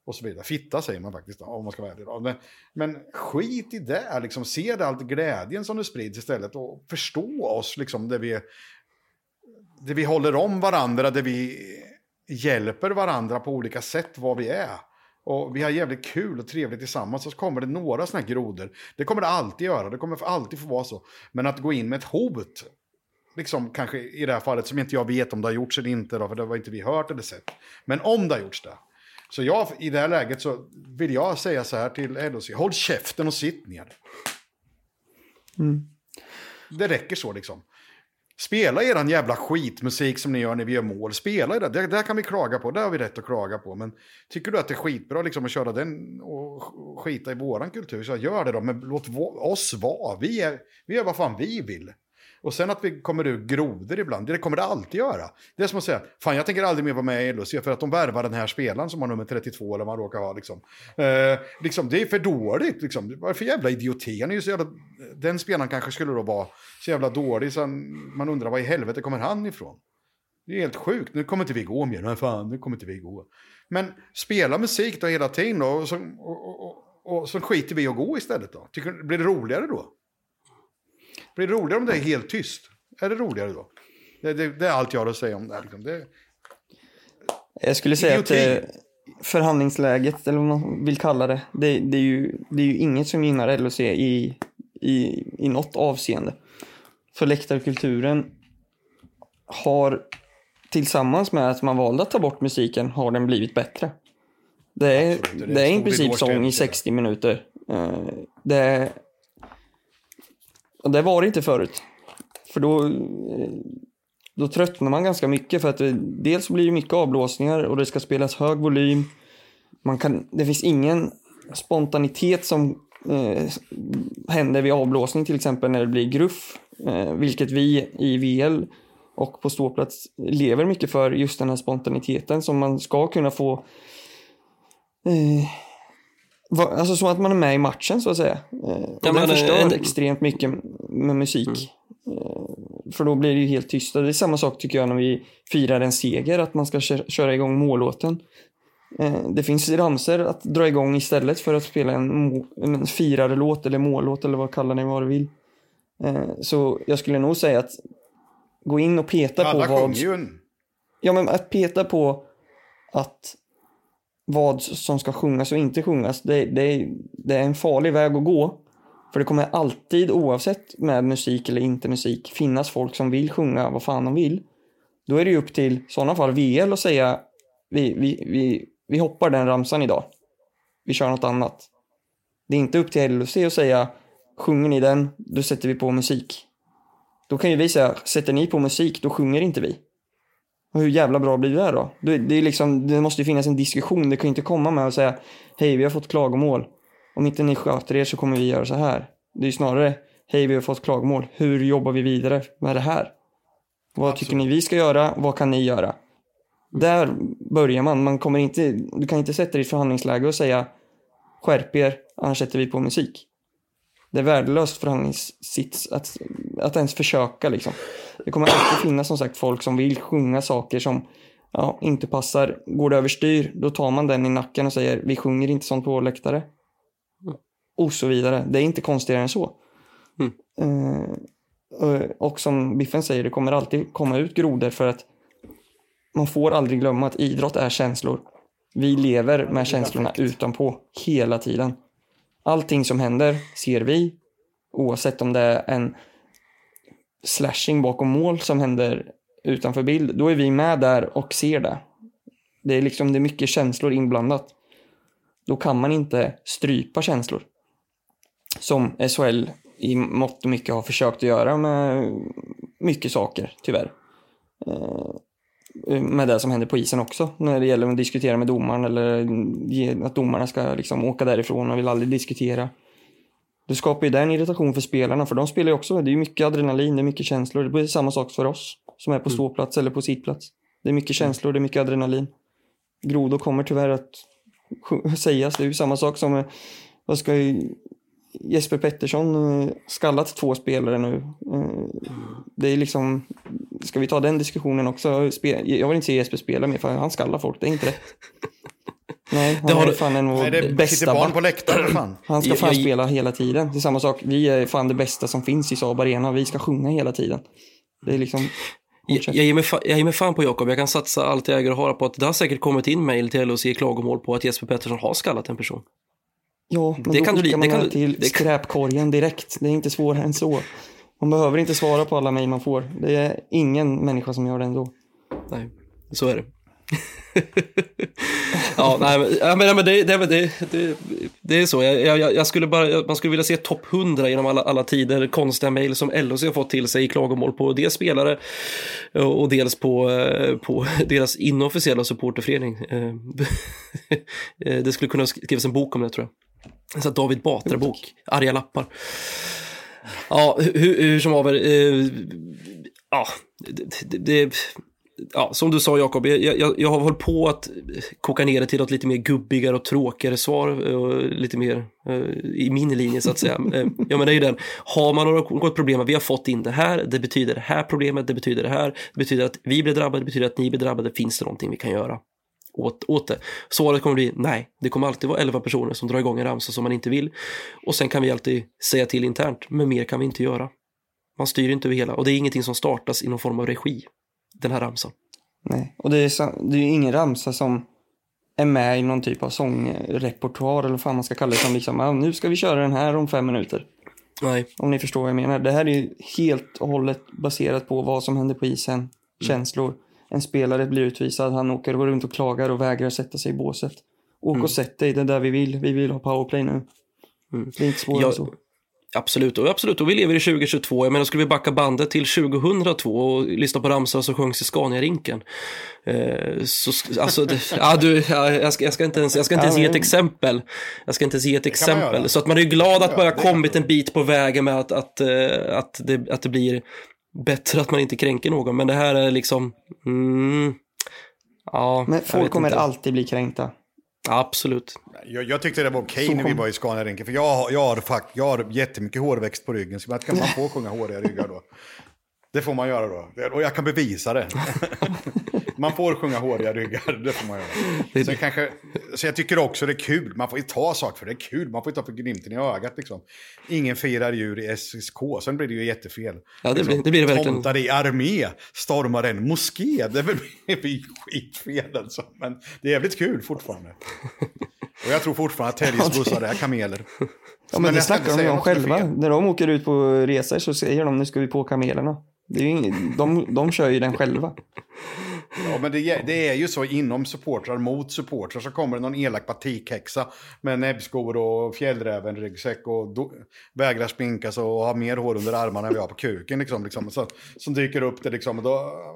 och så vidare. Fitta säger man faktiskt om man ska vara ärlig. Men, men skit i det, liksom. se det allt glädjen som det sprids istället och förstå oss liksom där vi där vi håller om varandra, där vi hjälper varandra på olika sätt vad vi är. Och vi har jävligt kul och trevligt tillsammans. Så kommer det några sådana här grodor. Det kommer det alltid göra. Det kommer alltid få vara så. Men att gå in med ett hot. Liksom kanske i det här fallet som inte jag vet om det har gjorts eller inte. Då, för det har inte vi hört eller sett. Men om det har gjorts det. Så jag, i det här läget så vill jag säga så här till LOC. Håll käften och sitt ner. Mm. Det räcker så liksom. Spela eran jävla skitmusik som ni gör när vi gör mål. Spela det. det. det kan vi klaga på. Det har vi rätt att klaga på. Men tycker du att det är skitbra liksom, att köra den och skita i våran kultur, så gör det då. Men låt oss vara. Vi, är, vi gör vad fan vi vill. Och sen att vi kommer ur grodor ibland, det kommer det alltid göra. Det är som att säga, fan jag tänker aldrig mer vara med i LHC för att de värvar den här spelaren som har nummer 32 eller vad man råkar ha. Liksom. Eh, liksom, det är för dåligt, liksom. vad är för jävla idioti? Han är ju så jävla, den spelaren kanske skulle då vara så jävla dålig så man undrar var i helvete kommer han ifrån? Det är helt sjukt, nu kommer inte vi gå mer, men fan, nu kommer inte vi gå. Men spela musik då hela tiden då, och så, och, och, och, och så skiter vi och gå istället då. Tycker, blir det roligare då? Blir det roligare om det är helt tyst? Är det roligare då? Det, det, det är allt jag har att säga om det här. Liksom. Det, Jag skulle säga att Idioti. eh, förhandlingsläget, eller vad man vill kalla det, det, det, är, ju, det är ju inget som gynnar LHC i, i, i något avseende. För läktarkulturen har tillsammans med att man valde att ta bort musiken har den blivit bättre. Det är, Absolut, det det är i princip sång i ställe. 60 minuter. Eh, Det, och det var det inte förut. För då, eh, då tröttnar man ganska mycket för att det, dels blir det mycket avblåsningar och det ska spelas hög volym. Man kan, det finns ingen spontanitet som eh, händer vid avblåsning till exempel när det blir gruff. Eh, vilket vi i VL och på ståplats lever mycket för just den här spontaniteten som man ska kunna få eh, Alltså så att man är med i matchen så att säga. Eh, och Ja, den förstör en- extremt mycket med musik. Eh, för då blir det ju helt tyst. Det är samma sak tycker jag när vi firar en seger, att man ska kö- köra igång mållåten. Eh, det finns ramser att dra igång istället för att spela en, en firarlåt eller mållåt eller vad kallar ni vad du vill. Så jag skulle nog säga att gå in och peta alla på vad... sjunger ju en... Ja, men att peta på att vad som ska sjungas och inte sjungas, det, det, det är en farlig väg att gå. För det kommer alltid, oavsett med musik eller inte musik, finnas folk som vill sjunga vad fan de vill. Då är det ju upp till, i sådana fall, VL att säga vi, vi, vi, vi hoppar den ramsan idag. Vi kör något annat. Det är inte upp till LOC att säga sjunger ni den, då sätter vi på musik. Då kan ju vi säga, sätter ni på musik, då sjunger inte vi. Och hur jävla bra blir det här då? Det, det, är liksom, det måste ju finnas en diskussion. Det kan ju inte komma med och säga Hej, vi har fått klagomål. Om inte ni sköter er så kommer vi göra så här. Det är ju snarare Hej, vi har fått klagomål. Hur jobbar vi vidare med det här? Vad tycker ni vi ska göra? Vad kan ni göra? Där börjar man. man kommer inte, du kan inte sätta dig i förhandlingsläge och säga Skärp er, annars sätter vi på musik. Det är värdelöst förhandlingssits att, att ens försöka liksom. Det kommer alltid finnas som sagt folk som vill sjunga saker som ja, inte passar. Går det överstyr, då tar man den i nacken och säger vi sjunger inte sånt på vår läktare. Och så vidare. Det är inte konstigare än så. Mm. Och- och som Biffen säger, det kommer alltid komma ut grodor för att man får aldrig glömma att idrott är känslor. Vi lever med känslorna utanpå hela tiden. Allting som händer ser vi, oavsett om det är en slashing bakom mål som händer utanför bild. Då är vi med där och ser det. Det är liksom det är mycket känslor inblandat. Då kan man inte strypa känslor. Som SHL i mått och mycket har försökt att göra med mycket saker, tyvärr. Eh, med det som händer på isen också. När det gäller att diskutera med domaren eller att domarna ska liksom åka därifrån och vill aldrig diskutera. Det skapar ju den irritation för spelarna, för de spelar ju också. Det är mycket adrenalin, det är mycket känslor. Det blir samma sak för oss som är på ståplats eller på sittplats. Det är mycket känslor, det är mycket adrenalin. Grodor kommer tyvärr att sägas. Det är ju samma sak som, eh, vad ska Jesper Pettersson eh, skallat två spelare nu. Eh, Det är liksom, ska vi ta den diskussionen också? Jag vill inte se Jesper spela mer för han skallar folk, det är inte rätt. Nej, han Det har är du- fan en av sitter bästa barn på läktaren, fan. Han ska Jag- fan jag- spela hela tiden. Det är samma sak. Vi är fan det bästa som finns i Saab Arena. Vi ska sjunga hela tiden. Det är liksom... Jag, jag, ger mig fa- jag ger mig fan på Jakob. Jag kan satsa allt jag äger och har på att det har säkert kommit in mejl till LHC klagomål på att Jesper Pettersson har skallat en person. Ja, men Det då kan skickar man kan det du- till det kan- skräpkorgen direkt. Det är inte svårare än så. Man behöver inte svara på alla mejl man får. Det är ingen människa som gör det ändå. Nej, så är det. ja, nej, men, ja, men, det, det, det, det, det är så. Jag, jag, jag skulle bara, man skulle vilja se topp 100 genom alla, alla tider konstiga mejl som LHC har fått till sig i klagomål på dels spelare och och dels på, eh, på deras inofficiella supporterförening. Eh, eh, Det skulle kunna skrivas en bok om det tror jag. En sån David Batra-bok, Arga lappar. Ja, hur, hur som haver. Eh, ja, det, det, ja, som du sa Jakob, jag, jag, jag har hållit på att koka ner det till något lite mer gubbigare och tråkigare svar och lite mer uh, i min linje så att säga. uh, ja men det är ju den, har man något problem, vi har fått in det här, det betyder det här problemet, det betyder det här, det betyder att vi blir drabbade, det betyder att ni blir drabbade, finns det någonting vi kan göra? Åt, åt det. Svaret kommer bli nej, det kommer alltid vara 11 personer som drar igång en ramsa som man inte vill. Och sen kan vi alltid säga till internt, men mer kan vi inte göra. Man styr inte över hela och det är ingenting som startas i någon form av regi, den här ramsan. Nej, och det är, så, det är ju ingen ramsa som är med i någon typ av sångrepertoar eller vad fan man ska kalla det som liksom, ah, nu ska vi köra den här om fem minuter. Nej. Om ni förstår vad jag menar. Det här är ju helt och hållet baserat på vad som händer på isen, mm. känslor. En spelare blir utvisad, han åker runt och klagar och vägrar sätta sig i båset. Åk mm. och sätt dig, det är där vi vill. Vi vill ha powerplay nu. Mm. Det är inte svårare än så. Absolut, och absolut, och vi lever i 2022. Jag menar, skulle vi backa bandet till 2002 och lyssna på ramsor som sjöngs i Scania-rinken. Eh, så, alltså, det, ja, du, ja, jag, ska, jag ska inte ens, jag ska inte ens ge ett exempel. Jag ska inte ens ge ett exempel. Så att man är glad att man har kommit en bit på vägen med att, att, eh, att, det, att det blir bättre att man inte kränker någon. Men det här är liksom, mm, ja. Men folk kommer inte. alltid bli kränkta. Absolut. Jag, jag tyckte det var okej okay när vi var i Scania-rinken. För jag, jag, har, fuck, jag har jättemycket hårväxt på ryggen. Så kan man få sjunga håriga ryggar då? Det får man göra då. Och jag kan bevisa det. man får sjunga håriga ryggar, det får man göra. Sen kanske, så jag tycker också det är kul. Man får ju ta saker för det är kul. Man får ju ta för glimten i ögat liksom. Ingen firar djur i SSK, sen blir det ju jättefel. Ja, det blir det, blir det verkligen. Tomtar i armé stormar en moské. Det blir skitfel alltså. Men det är jävligt kul fortfarande. Och jag tror fortfarande att Terjes bussar är kameler. Ja, men det snackar de om själva. När de åker ut på resor så säger de nu ska vi på kamelerna. Det är ju ingen, de, de kör ju den själva. Ja, men det, det, är ju så inom supportrar mot supportrar så kommer det någon elak batikhäxa med näbbskor och fjällräven-ryggsäck och do, vägrar sig och har mer hår under armarna än vi har på kuken. Liksom, liksom, så, som dyker upp det liksom. Och då,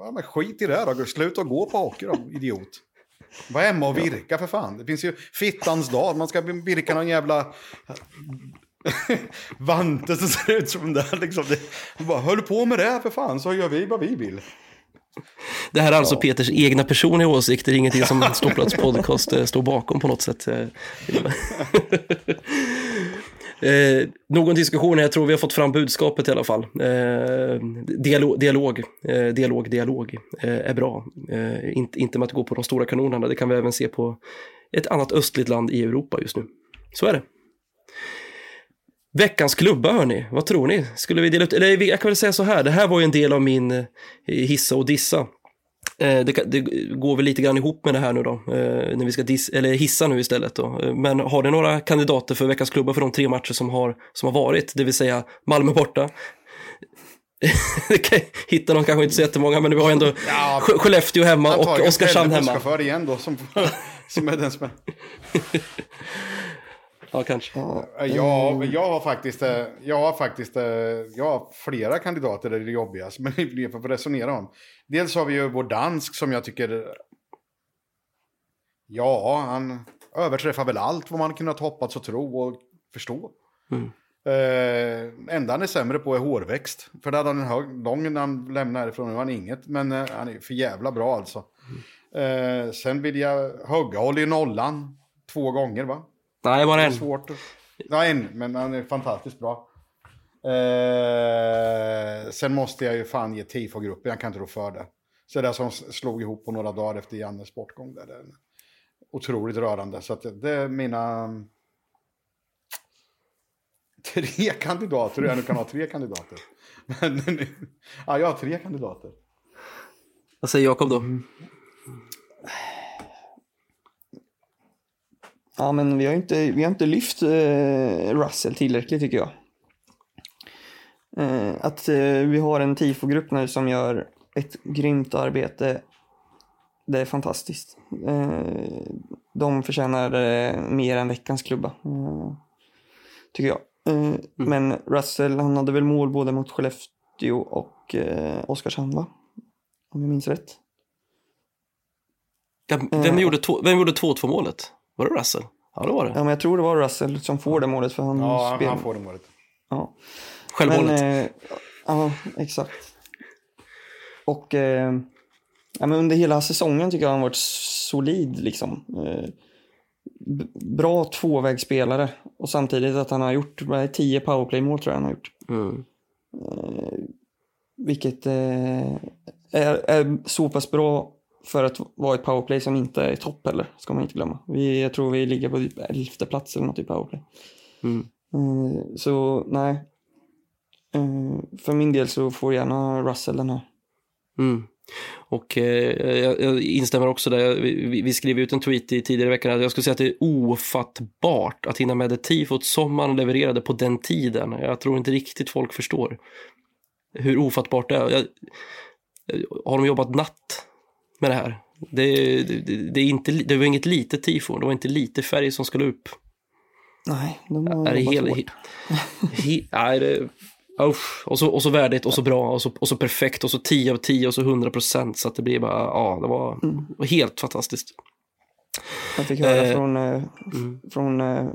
ja, men skit i det då, sluta gå på hockey då, idiot. Var hemma och virka för fan. Det finns ju fittans dag, man ska virka någon jävla Vante som ser ut som den Liksom. det bara, höll på med det för fan så gör vi vad vi vill. Det här är alltså ja. Peters egna personliga åsikter, ingenting som Ståplats podcast eh, står bakom på något sätt. Eh, eh, någon diskussion, jag tror vi har fått fram budskapet i alla fall. Eh, dialog, dialog, eh, dialog, dialog eh, är bra. Inte, inte med att gå på de stora kanonerna, det kan vi även se på ett annat östligt land i Europa just nu. Så är det. Veckans klubba hörni, vad tror ni? Skulle vi dela ut, eller jag kan väl säga så här, det här var ju en del av min eh, hissa och dissa. Eh, det, det, går väl lite grann ihop med det här nu då, eh, när vi ska diss, eller hissa nu istället då. Men har ni några kandidater för veckans klubba för de tre matcher som har, som har varit, det vill säga Malmö borta, Hitta någon kanske inte så jättemånga, men vi har ändå ja, Skellefteå hemma och Oskarshamn hemma. för igen då, som, som är den som är... Ja, kanske. Ja, jag har faktiskt, eh, jag har faktiskt eh, jag har flera kandidater där det är jobbigast. Men vi får resonera om. Dels har vi ju vår dansk som jag tycker... Ja, han överträffar väl allt vad man kunnat hoppats och tro och förstå. Mm. Eh, enda han är sämre på är hårväxt. För det hade han en hög, lång när han lämnade härifrån. Nu har han inget. Men eh, han är för jävla bra alltså. Mm. Eh, sen vill jag... Högga håller i nollan två gånger va? Nej, bara en. Svårt. Ja, en, men han är fantastiskt bra. Eh, sen måste jag ju fan ge tifo-gruppen, jag kan inte rå för det. Så det som slog ihop på några dagar efter Jannes bortgång. Där, det är otroligt rörande. Så att det är mina... Tre kandidater, jag nu kan ha tre kandidater. Men, ja, jag har tre kandidater. Vad säger Jakob då? Ja, men vi har inte, vi har inte lyft eh, Russell tillräckligt tycker jag. Eh, att eh, vi har en tifogrupp nu som gör ett grymt arbete. Det är fantastiskt. Eh, de förtjänar eh, mer än veckans klubba. Eh, tycker jag. Mm. Men Russell, han hade väl mål både mot Skellefteå och Oskarshamn va? Om jag minns rätt. Vem, gjorde vem gjorde 2-2 målet? Var det Russell? Ja, det var det. Ja, men jag tror det var Russell som får det målet. För han ja, spelar. han får det målet. Ja. Självmålet. Men, eh, ja, exakt. Och eh, ja, men under hela säsongen tycker jag han varit solid. Liksom. Eh, bra tvåvägsspelare. Och samtidigt att han har gjort vad är det, 10 powerplay-mål tror jag han har gjort. Mm. Vilket eh, är, är så pass bra för att vara ett powerplay som inte är topp heller, ska man inte glömma. Vi, jag tror vi ligger på typ elfte plats eller något i powerplay. Mm. Eh, så nej. Eh, för min del så får gärna Russell den här. Mm. Och eh, jag, jag instämmer också där. Vi, vi- skrev ut en tweet i tidigare veckan. att Jag skulle säga att det är ofattbart att hinna med ett tifot som man levererade på den tiden. Jag tror inte riktigt folk förstår hur ofattbart det är. Jag, har de jobbat natt med det här? Det, det, det, är inte, det var inget litet tifo. Det var inte lite färg som skulle upp. Nej, de har Är det jobbat hel, hårt. he, nej, det, usch. och, så, och så värdigt och så bra och så, och så perfekt och så 10 av 10 och så 100 procent så att det blir bara, ja, det var, var helt fantastiskt. Jag fick höra Eh, från, eh, från eh,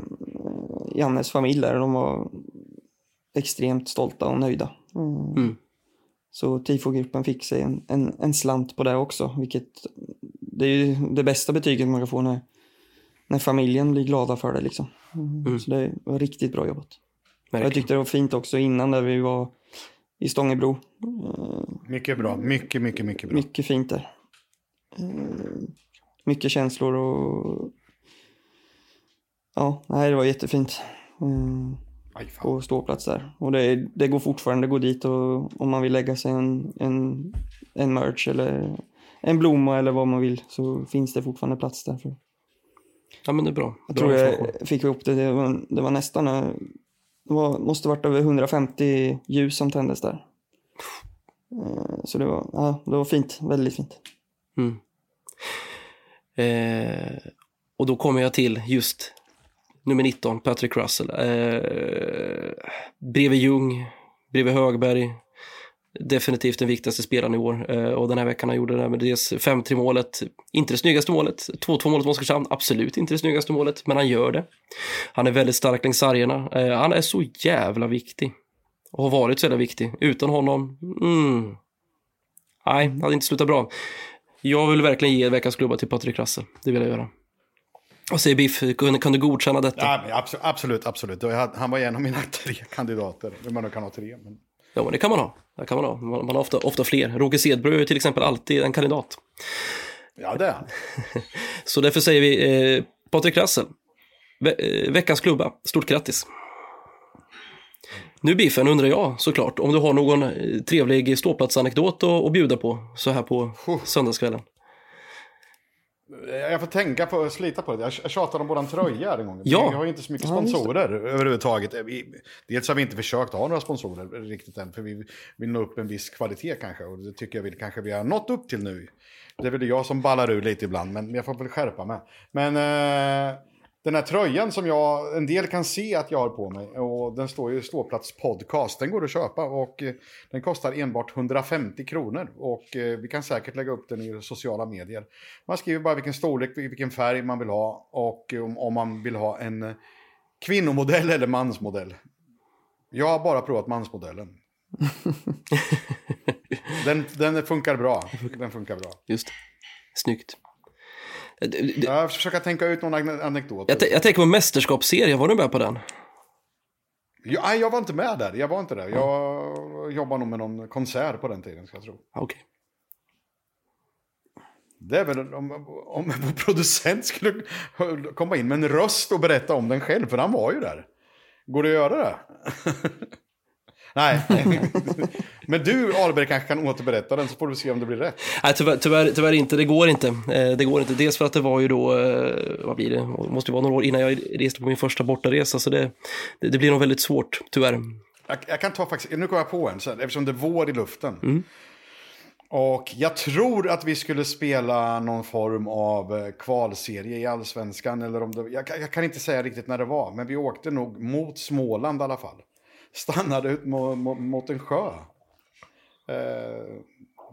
Jannes familj där. De var extremt stolta och nöjda. Mm. Så tifogruppen fick sig en, en, en slant på det också. Vilket det är ju det bästa betyget man kan få när, när familjen blir glada för det. Liksom. Mm. Så det var riktigt bra jobbat. Jag tyckte det var fint också innan där vi var i Stångebro. Eh, Mycket bra. Mycket, mycket, mycket bra. mycket fint där. Eh, mycket känslor och... Ja, nej, det var jättefint. Aj, på ståplats där. Och det, det går fortfarande att gå dit och om man vill lägga sig en, en, en merch eller en blomma eller vad man vill så finns det fortfarande plats där. För. Ja, men det är bra. Jag bra tror jag fick ihop det, det var, det var nästan, det var, måste varit över 150 ljus som tändes där. Eh, Så det var, ja, det var fint, väldigt fint. Mm. Eh, och då kommer jag till just nummer 19, Patrick Russell. Eh, bredvid Ljung, bredvid Högberg. Definitivt den viktigaste spelaren i år. Eh, och den här veckan han gjorde det med dels 5-3 målet. Inte det snyggaste målet. 2-2 målet mot Oskarshamn. Absolut inte det snyggaste målet, men han gör det. Han är väldigt stark längs sargerna. Eh, han är så jävla viktig. Och har varit så jävla viktig. Utan honom, mm. Nej, det hade inte slutat bra. Jag vill verkligen ge veckans klubba till Patrik Rasse. Det vill jag göra. Vad säger Biff? Kan, du godkänna detta? Ja, absolut, absolut. Han var en av mina tre kandidater. Man kan ha tre. Men... Ja, men det kan man ha. Det kan man ha. Man, har ofta, ofta fler. Roger Sedberg är till exempel alltid en kandidat. Ja, det är han. Så därför säger vi eh, Patrik Rassel. Ve eh, veckans klubba. Stort grattis. Nu Biffen undrar jag såklart om du har någon eh, trevlig ståplatsanekdot att, att bjuda på så här på söndagskvällen. Jag får tänka på, slita på det. Jag tjatade om våran tröja en gång. Ja. Vi har ju inte så mycket Ja, sponsorer överhuvudtaget. Vi- Dels har vi inte försökt ha några sponsorer riktigt än. För vi vill nå upp en viss kvalitet kanske. Och det tycker jag vi kanske vi har nått upp till nu. Det är väl jag som ballar ur lite ibland. Men jag får väl skärpa mig. Men eh, den här tröjan som jag, en del kan se att jag har på mig. Och den står ju ståplats podcast. Den går att köpa. Och eh, den kostar enbart 150 kronor. Och eh, vi kan säkert lägga upp den i sociala medier. Man skriver bara vilken storlek, vilken färg man vill ha och om, om man vill ha en eh, kvinnomodell eller mansmodell. Jag har bara provat mansmodellen. den, den funkar bra. Den funkar bra. Just. Snyggt. Eh, Jag försöker tänka ut någon ane- anekdot. Jag, jag tänker på mästerskapsserien, var du med på den? Jag, nej, jag var inte med där. Jag var inte där. Jag jobbade nog med någon konsert på den tiden, ska jag tro. Okej. Det är väl om, om vår producent skulle komma in med en röst och berätta om den själv, för han var ju där. Går det att göra det? Nej. Men du, Ahlberg, kanske kan återberätta den så får du se om det blir rätt. Nej, tyvärr, tyvärr, tyvärr inte. Det går inte. Eh, Det går inte. Dels för att det var ju då, eh, vad blir det, det måste ju vara några år innan jag reste på min första bortaresa. Så det, det, det blir nog väldigt svårt, tyvärr. Jag, jag kan ta faktiskt, nu kommer jag på en, så eftersom det är vår i luften. Och jag tror att vi skulle spela någon form av eh, kvalserie i allsvenskan. Eller om det, jag, jag kan inte säga riktigt när det var, men vi åkte nog mot Småland i alla fall. Stannade ut mot, mot, mot en sjö. Eh,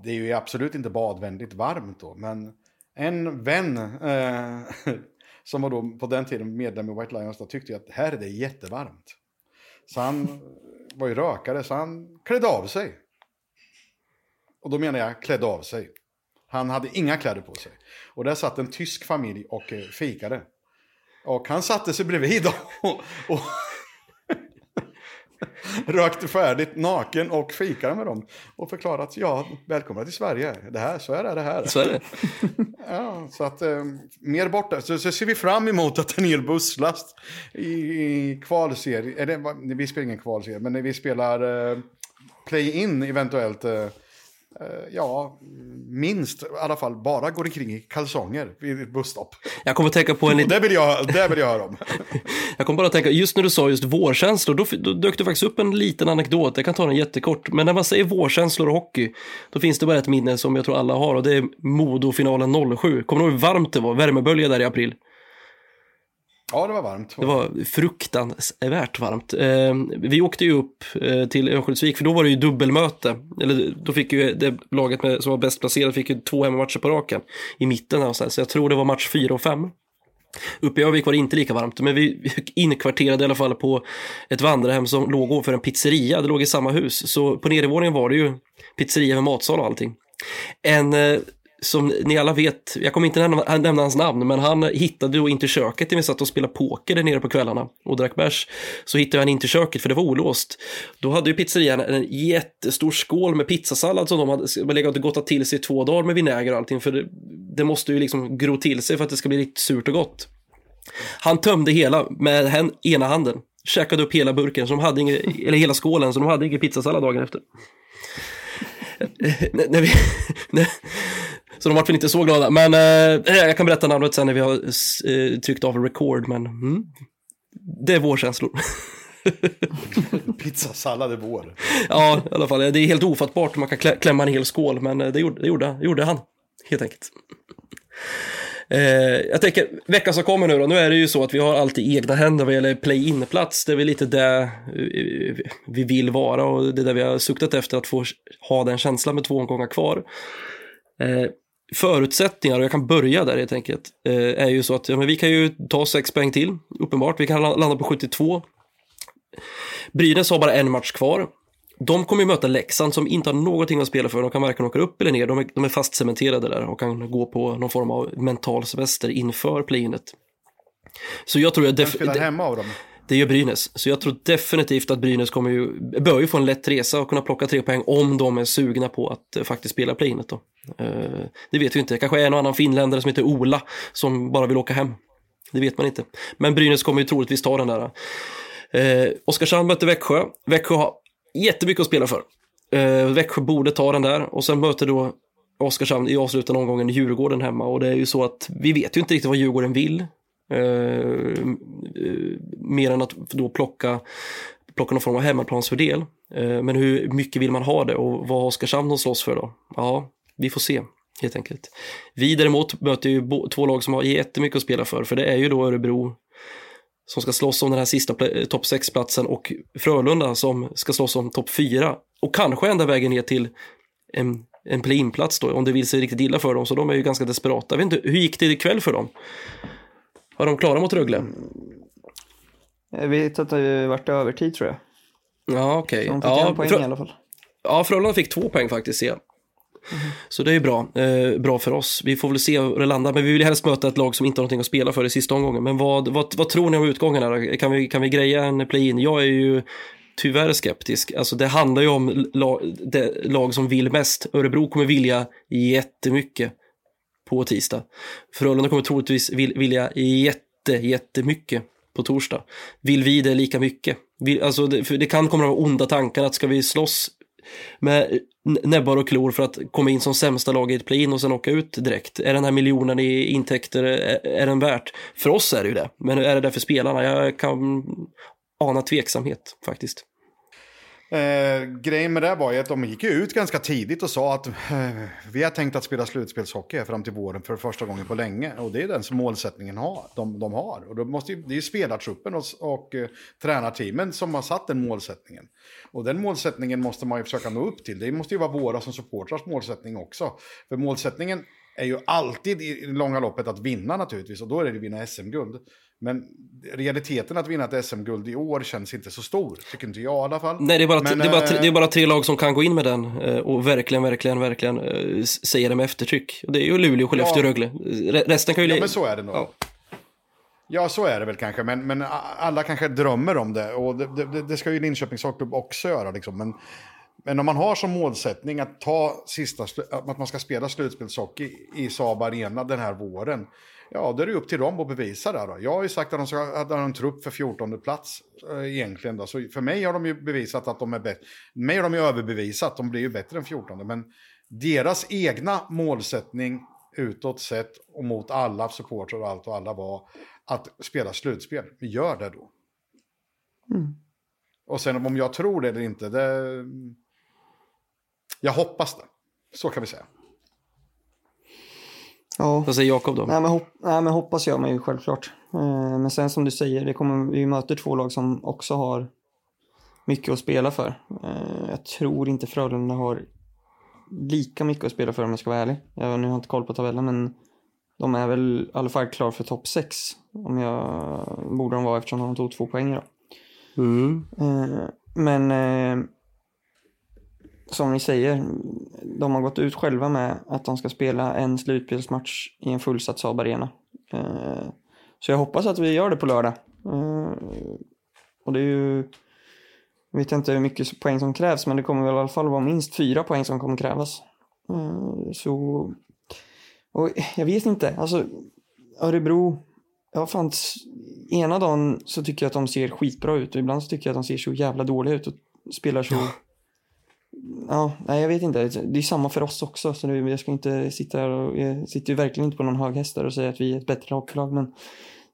det är ju absolut inte badvänligt varmt då, men en vän eh, som var då på den tiden medlem i White Lions då, tyckte ju att här är det jättevarmt. Så han var ju rökare, så han klädde av sig. Och då menar jag klädde av sig. Han hade inga kläder på sig. Och där satt en tysk familj och eh, fikade. Och han satte sig bredvid och, och rökte färdigt naken och fikade med dem. Och förklarade att ja, välkomna till Sverige. Det här, så är det, det här. Så är det. Ja, så att eh, mer borta. Så, så ser vi fram emot att en hel busslast i, i kvalserie, eller vi spelar ingen kvalserie, men vi spelar eh, play-in eventuellt, eh, ja, minst i alla fall bara går omkring i kalsonger vid ett busstopp. Jag kommer att tänka på en det vill jag, det vill jag höra om. Jag kommer bara att tänka, just när du sa just vårkänslor, då, då dök det faktiskt upp en liten anekdot, jag kan ta den jättekort. Men när man säger vårkänslor och hockey, då finns det bara ett minne som jag tror alla har och det är Modo-finalen 07. Kommer du ihåg hur varmt det var? Värmebölja där i april. Ja, det var varmt. Det var fruktansvärt varmt. Ehm, vi åkte ju upp eh, till Örnsköldsvik, för då var det ju dubbelmöte. Eller då fick ju det laget med, som var bäst placerat fick ju två hemmamatcher på raken i mitten Här, Så jag tror det var match fyra och fem. Uppe i Örnsköldsvik var det inte lika varmt, men vi inkvarterade i alla fall på ett vandrarhem som låg ovanför en pizzeria. Det låg i samma hus, så på nedervåningen var det ju pizzeria med matsal och allting. En eh, som ni alla vet, jag kommer inte nämna, nämna hans namn, men han hittade då inte köket när vi satt och spelade poker där nere på kvällarna och drack bärs. Så hittade han inte köket för det var olåst. Då hade ju pizzerian en jättestor skål med pizzasallad som de hade legat och gottat till sig i två dagar med vinäger och allting. För det, det måste ju liksom gro till sig för att det ska bli riktigt surt och gott. Han tömde hela med hen, ena handen. Käkade upp hela burken, så de hade ingen, eller hela skålen, så de hade ingen pizzasallad dagen efter. när, vi, så de var väl inte så glada. Men eh, jag kan berätta namnet sen när vi har eh, tryckt av record. Men mm, det är vårkänslor. Pizzasallad är vår. ja, i alla fall. Det är helt ofattbart. Man kan klä, klämma en hel skål. Men eh, det gjorde, det gjorde, gjorde han. Helt enkelt. Eh, jag tänker, veckan som kommer nu då, nu är det ju så att vi har alltid egna händer vad gäller play-in-plats. Det är väl lite där eh, vi vill vara och det är där vi har suktat efter att få ha den känslan med två omgångar kvar. Eh, förutsättningar, och jag kan börja där helt enkelt, eh, är ju så att ja, men vi kan ju ta sex poäng till, uppenbart. Vi kan landa på 72. Brynäs har bara en match kvar. De kommer ju möta Leksand som inte har någonting att spela för. De kan varken åka upp eller ner. De är, de är fast cementerade där och kan gå på någon form av mental semester inför playinet. Så jag tror jag Vem spelar hemma av dem? det gör Brynäs. Så jag tror definitivt att Brynäs kommer ju, bör ju få en lätt resa och kunna plocka tre poäng om de är sugna på att eh, faktiskt spela playinet då. Eh, det vet vi inte. Kanske är en och annan finländare som heter Ola som bara vill åka hem. Det vet man inte. Men Brynäs kommer ju troligtvis ta den där. Eh, Oskarshamn möter Växjö. Växjö har jättemycket att spela för. Eh, Växjö borde ta den där och sen möter då Oskarshamn i avslutande omgången Djurgården hemma och det är ju så att vi vet ju inte riktigt vad Djurgården vill. Eh, eh, mer än att då plocka, plocka någon form av hemmaplansfördel. Eh, men hur mycket vill man ha det och vad har Oskarshamn att slåss för då? Ja, vi får se helt enkelt. Vi däremot möter ju två lag som har jättemycket att spela för, för det är ju då Örebro som ska slåss om den här sista pla- topp 6-platsen och Frölunda som ska slåss om topp 4 och kanske ända vägen ner till en, en play-in-plats då, om det vill sig riktigt illa för dem, så de är ju ganska desperata. Jag vet inte, hur gick det ikväll för dem? Var de klara mot Rögle? Jag vet att det varit övertid tror jag. Ja, okej. Så de fick Ja, en poäng Frö- i alla fall. Ja, Frölunda fick två poäng faktiskt, ser så det är ju bra. Eh, bra för oss. Vi får väl se hur det landar, men vi vill helst möta ett lag som inte har någonting att spela för i sista omgången. Men vad, vad, vad tror ni om utgången här? Kan vi, kan vi greja en play-in? Jag är ju tyvärr skeptisk. Alltså det handlar ju om la, det lag som vill mest. Örebro kommer vilja jättemycket på tisdag. Frölunda kommer troligtvis vilja jätte, jättemycket på torsdag. Vill vi det lika mycket? Vi, alltså det, för det kan komma de onda tankar att ska vi slåss med näbbar och klor för att komma in som sämsta lag i ett play-in och sen åka ut direkt. Är den här miljonen i intäkter, är, är den värt? För oss är det ju det, men är det det för spelarna? Jag kan ana tveksamhet faktiskt. Eh, grejen med det var ju att de gick ut ganska tidigt och sa att eh, vi har tänkt att spela slutspelshockey här fram till våren för första gången på länge. Och det är den som målsättningen har, de, de har. Och då måste ju, det är ju spelartruppen och, och eh, tränarteamen som har satt den målsättningen. Och den målsättningen måste man ju försöka nå upp till. Det måste ju vara våra som supportrars målsättning också. För målsättningen är ju alltid i det långa loppet att vinna naturligtvis. Och då är det att vinna SM-guld. Men realiteten att vinna ett SM-guld i år känns inte så stor, tycker inte jag i alla fall. Nej, det är, bara, Men, det, är bara, tre- eh, det är bara tre lag som kan gå in med den eh, och verkligen, verkligen, verkligen eh, säga det med eftertryck. Det är ju Luleå, Skellefteå Ja. Rögle. Re- Resten kan ju... Ja, men så är det nog. Ja. Ja. så är det väl kanske. Men, men alla kanske drömmer om det. Och det, det, det ska ju Linköpings Hockeyklubb också göra. Liksom. Men, men om man har som målsättning att, ta sista, att man ska spela slutspelshockey i Saab Arena den här våren. Ja, då är det upp till dem att bevisa det. Då. Jag har ju sagt att de ska ha en trupp för 14 plats eh, egentligen. Då. Så för mig har de ju bevisat att de är bättre. Mig har de ju överbevisat. De blir ju bättre än 14. Men deras egna målsättning utåt sett och mot alla supportrar och allt och alla var att spela slutspel. Vi gör det då. Mm. Och sen om jag tror det eller inte, det... Jag hoppas det. Så kan vi säga. Ja, Vad säger Jakob då? nej men, hopp, nej men hoppas jag mig självklart. Eh, Men sen som du säger, det kommer, vi möter två lag som också har mycket att spela för. Eh, Jag tror inte Frölunda har lika mycket att spela för om jag ska vara ärlig. Jag, nu har jag inte koll på tabellen men de är väl i alla fall klar för topp 6. Om jag borde de vara eftersom de tog två poäng idag. Mm. Eh, Men eh, som ni säger, de har gått ut själva med att de ska spela en slutspelsmatch i en fullsatt Saab Arena. Eh, så jag hoppas att vi gör det på lördag. Eh, och det är ju, jag vet inte hur mycket poäng som krävs, men det kommer väl i alla fall vara minst fyra poäng som kommer krävas. Eh, så, och jag vet inte, alltså Örebro, ja fan, ena dagen så tycker jag att de ser skitbra ut och ibland så tycker jag att de ser så jävla dåliga ut och spelar så... Ja, nej jag vet inte. Det är samma för oss också så det, jag ska inte sitta här och... Jag sitter ju verkligen inte på någon hög häst där och säga att vi är ett bättre hockeylag men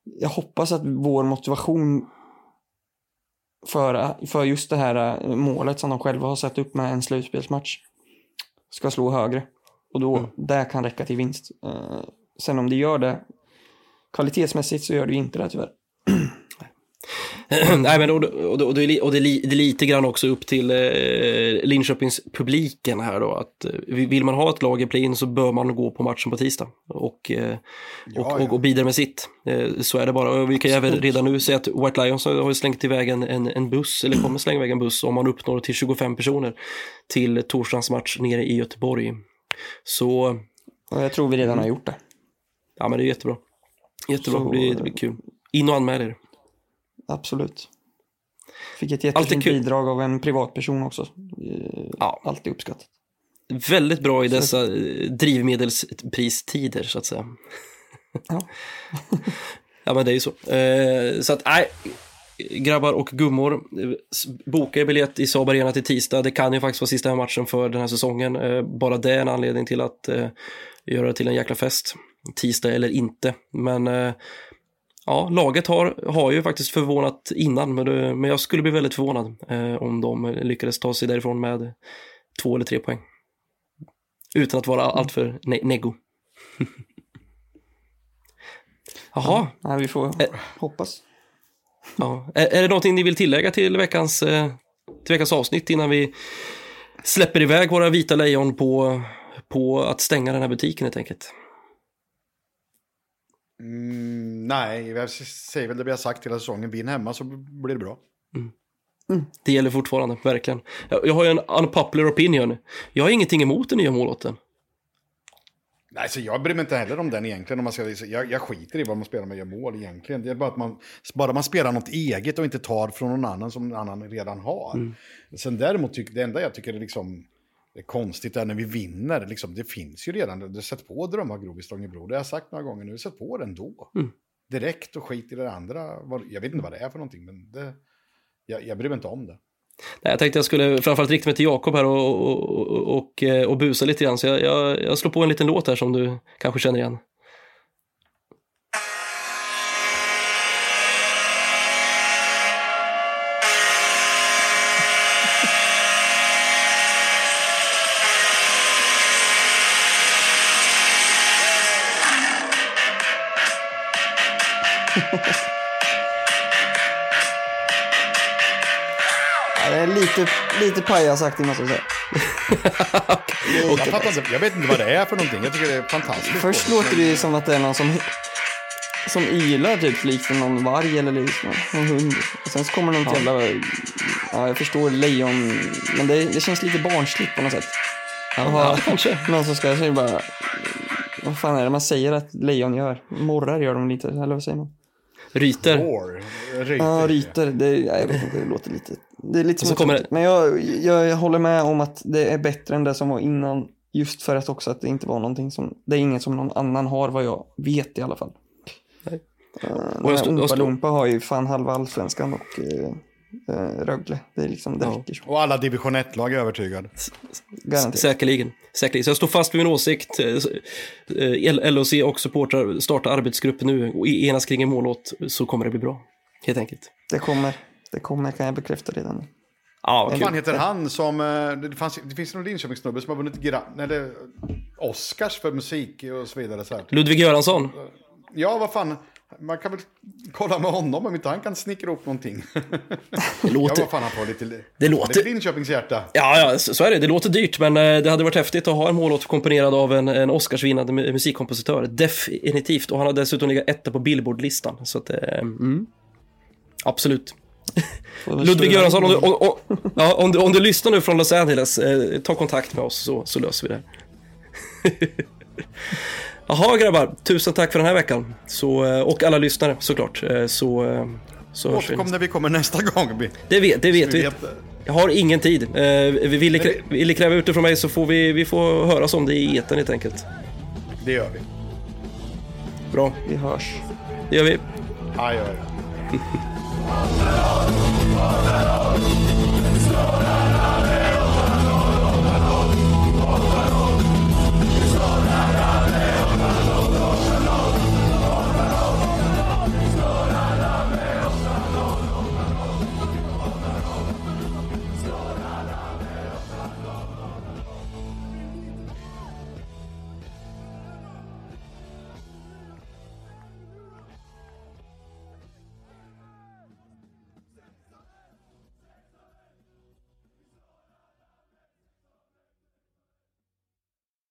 jag hoppas att vår motivation för, för just det här eh, målet som de själva har satt upp med en slutspelsmatch ska slå högre. Och då, det kan räcka till vinst. Eh, sen om det gör det kvalitetsmässigt så gör det ju inte det tyvärr. Nej, men och, och, och, det är och det är li- det är lite grann också upp till eh, Linköpings publiken här då. Att, eh, vill man ha ett lag i play så bör man gå på matchen på tisdag och, eh, Ja, och, ja. och, och bidra med sitt. Eh, så är det bara. Och vi kan även redan nu säga att White Lions har ju slängt iväg en, en, en buss, eller kommer slänga iväg en buss om man uppnår till 25 personer till torsdagens match nere i Göteborg. Så jag tror vi redan har gjort det. ja, men det är jättebra. Jättebra, Så- det, blir, det blir kul. In och anmäl er. Absolut. Fick ett jättefint bidrag av en privatperson också. Eh, Ja. Alltid uppskattat. Väldigt bra i dessa eh, drivmedelspristider så att säga. Ja. ja men det är ju så. Eh, så att nej, grabbar och gummor, boka er biljett i Saab Arena till tisdag. Det kan ju faktiskt vara sista matchen för den här säsongen. Bara det är en anledning till att göra det till en jäkla fest. Tisdag eller inte. Men ja, laget har, har ju faktiskt förvånat innan, men, det, men jag skulle bli väldigt förvånad eh, om de lyckades ta sig därifrån med två eller tre poäng. Utan att vara alltför ne- neggo. Jaha, Nej, vi får Eh. hoppas. ja. Är, är det någonting ni vill tillägga till veckans, eh, till veckans avsnitt innan vi släpper iväg våra vita lejon på, på att stänga den här butiken helt enkelt? Mm, nej, jag säger väl det vi har sagt hela säsongen. Vinn hemma så blir det bra. Det gäller fortfarande, verkligen. Jag, jag har ju en unpopular opinion. Jag har ingenting emot den nya målåten. Nej, så jag bryr mig inte heller om den egentligen. Om man ska, jag, jag skiter i vad man spelar med gör mål egentligen. Det är bara att man, bara man spelar något eget och inte tar från någon annan som någon annan redan har. Sen däremot, det enda jag tycker är liksom det är konstigt är när vi vinner. Liksom, det finns ju redan, det sätt på Drömmargrov i Stångebro. Det har jag sagt några gånger nu, sätt på den då. Mm. Direkt och skit i det andra. Jag vet inte vad det är för någonting, men det, jag, jag bryr mig inte om det. Nej, jag tänkte jag skulle framförallt rikta mig till Jakob här och, och, och, och, eh, och busa lite grann. Så jag, jag, jag slår på en liten låt här som du kanske känner igen. Ja, det är lite, lite pajasaktigt måste jag säga. Jag, fattar inte, jag vet inte vad det är för någonting. Jag tycker det är fantastiskt. Först låter det ju som att det är någon som som ylar typ likt någon varg eller liksom någon hund. Och sen så kommer någon ja. jävla, ja jag förstår lejon, men det, det känns lite barnsligt på något sätt. Ja, kanske. Någon som ska säga bara, vad fan är det man säger att lejon gör? Morrar gör de lite, eller vad säger man? Ryter. Roar. Ryter. Ja, ryter. Det, jag vet inte, det låter lite... Det är lite så kommer det... Men jag, jag, jag håller med om att det är bättre än det som var innan. Just för att också att det inte var någonting som... Det är inget som någon annan har vad jag vet i alla fall. Nej. Uh, och jag stod, Oompa har ju fan halva allsvenskan och uh, uh, Rögle. Det är liksom, det ja. räcker så. Och alla division 1-lag är övertygad. Garanterat. Säkerligen. Säkerligen. Så jag står fast vid min åsikt. LOC och supportrar startar arbetsgrupp nu och enas kring en mållåt så kommer det bli bra. Helt enkelt. Det kommer. Det kommer kan jag bekräfta redan. Ja, vad fan heter han som... Det, fanns, det finns någon Linköpingssnubbe som har vunnit gra- eller, Oscars för musik och så vidare. Så här. Ludvig Göransson. Ja, vad fan. Man kan väl kolla med honom om inte han kan snickra upp någonting. Det låter... Ja, vad fan han får lite... Det låter... Lite Linköpings hjärta. Ja, ja, så är det. Det låter dyrt, men eh, det hade varit häftigt att ha en mållåt komponerad av en, en Oscarsvinnande musikkompositör. Definitivt. Och han har dessutom legat etta på Billboard-listan. Så att, eh, mm. Absolut. Ludvig Göransson, om du, om, om, ja, om, du, om du lyssnar nu från Los Angeles, eh, ta kontakt med oss så, så löser vi det. Jaha grabbar, tusen tack för den här veckan. Så, eh, och alla lyssnare såklart. Eh, så, eh, så Återkom när vi kommer nästa gång. Det vet, det vet vi. Vet. Jag har ingen tid. Vill ni, vill ni kräva ut det från mig så får vi, vi får höras om det i eten helt enkelt. Det gör vi. Bra. Vi hörs. Det gör vi. Ja.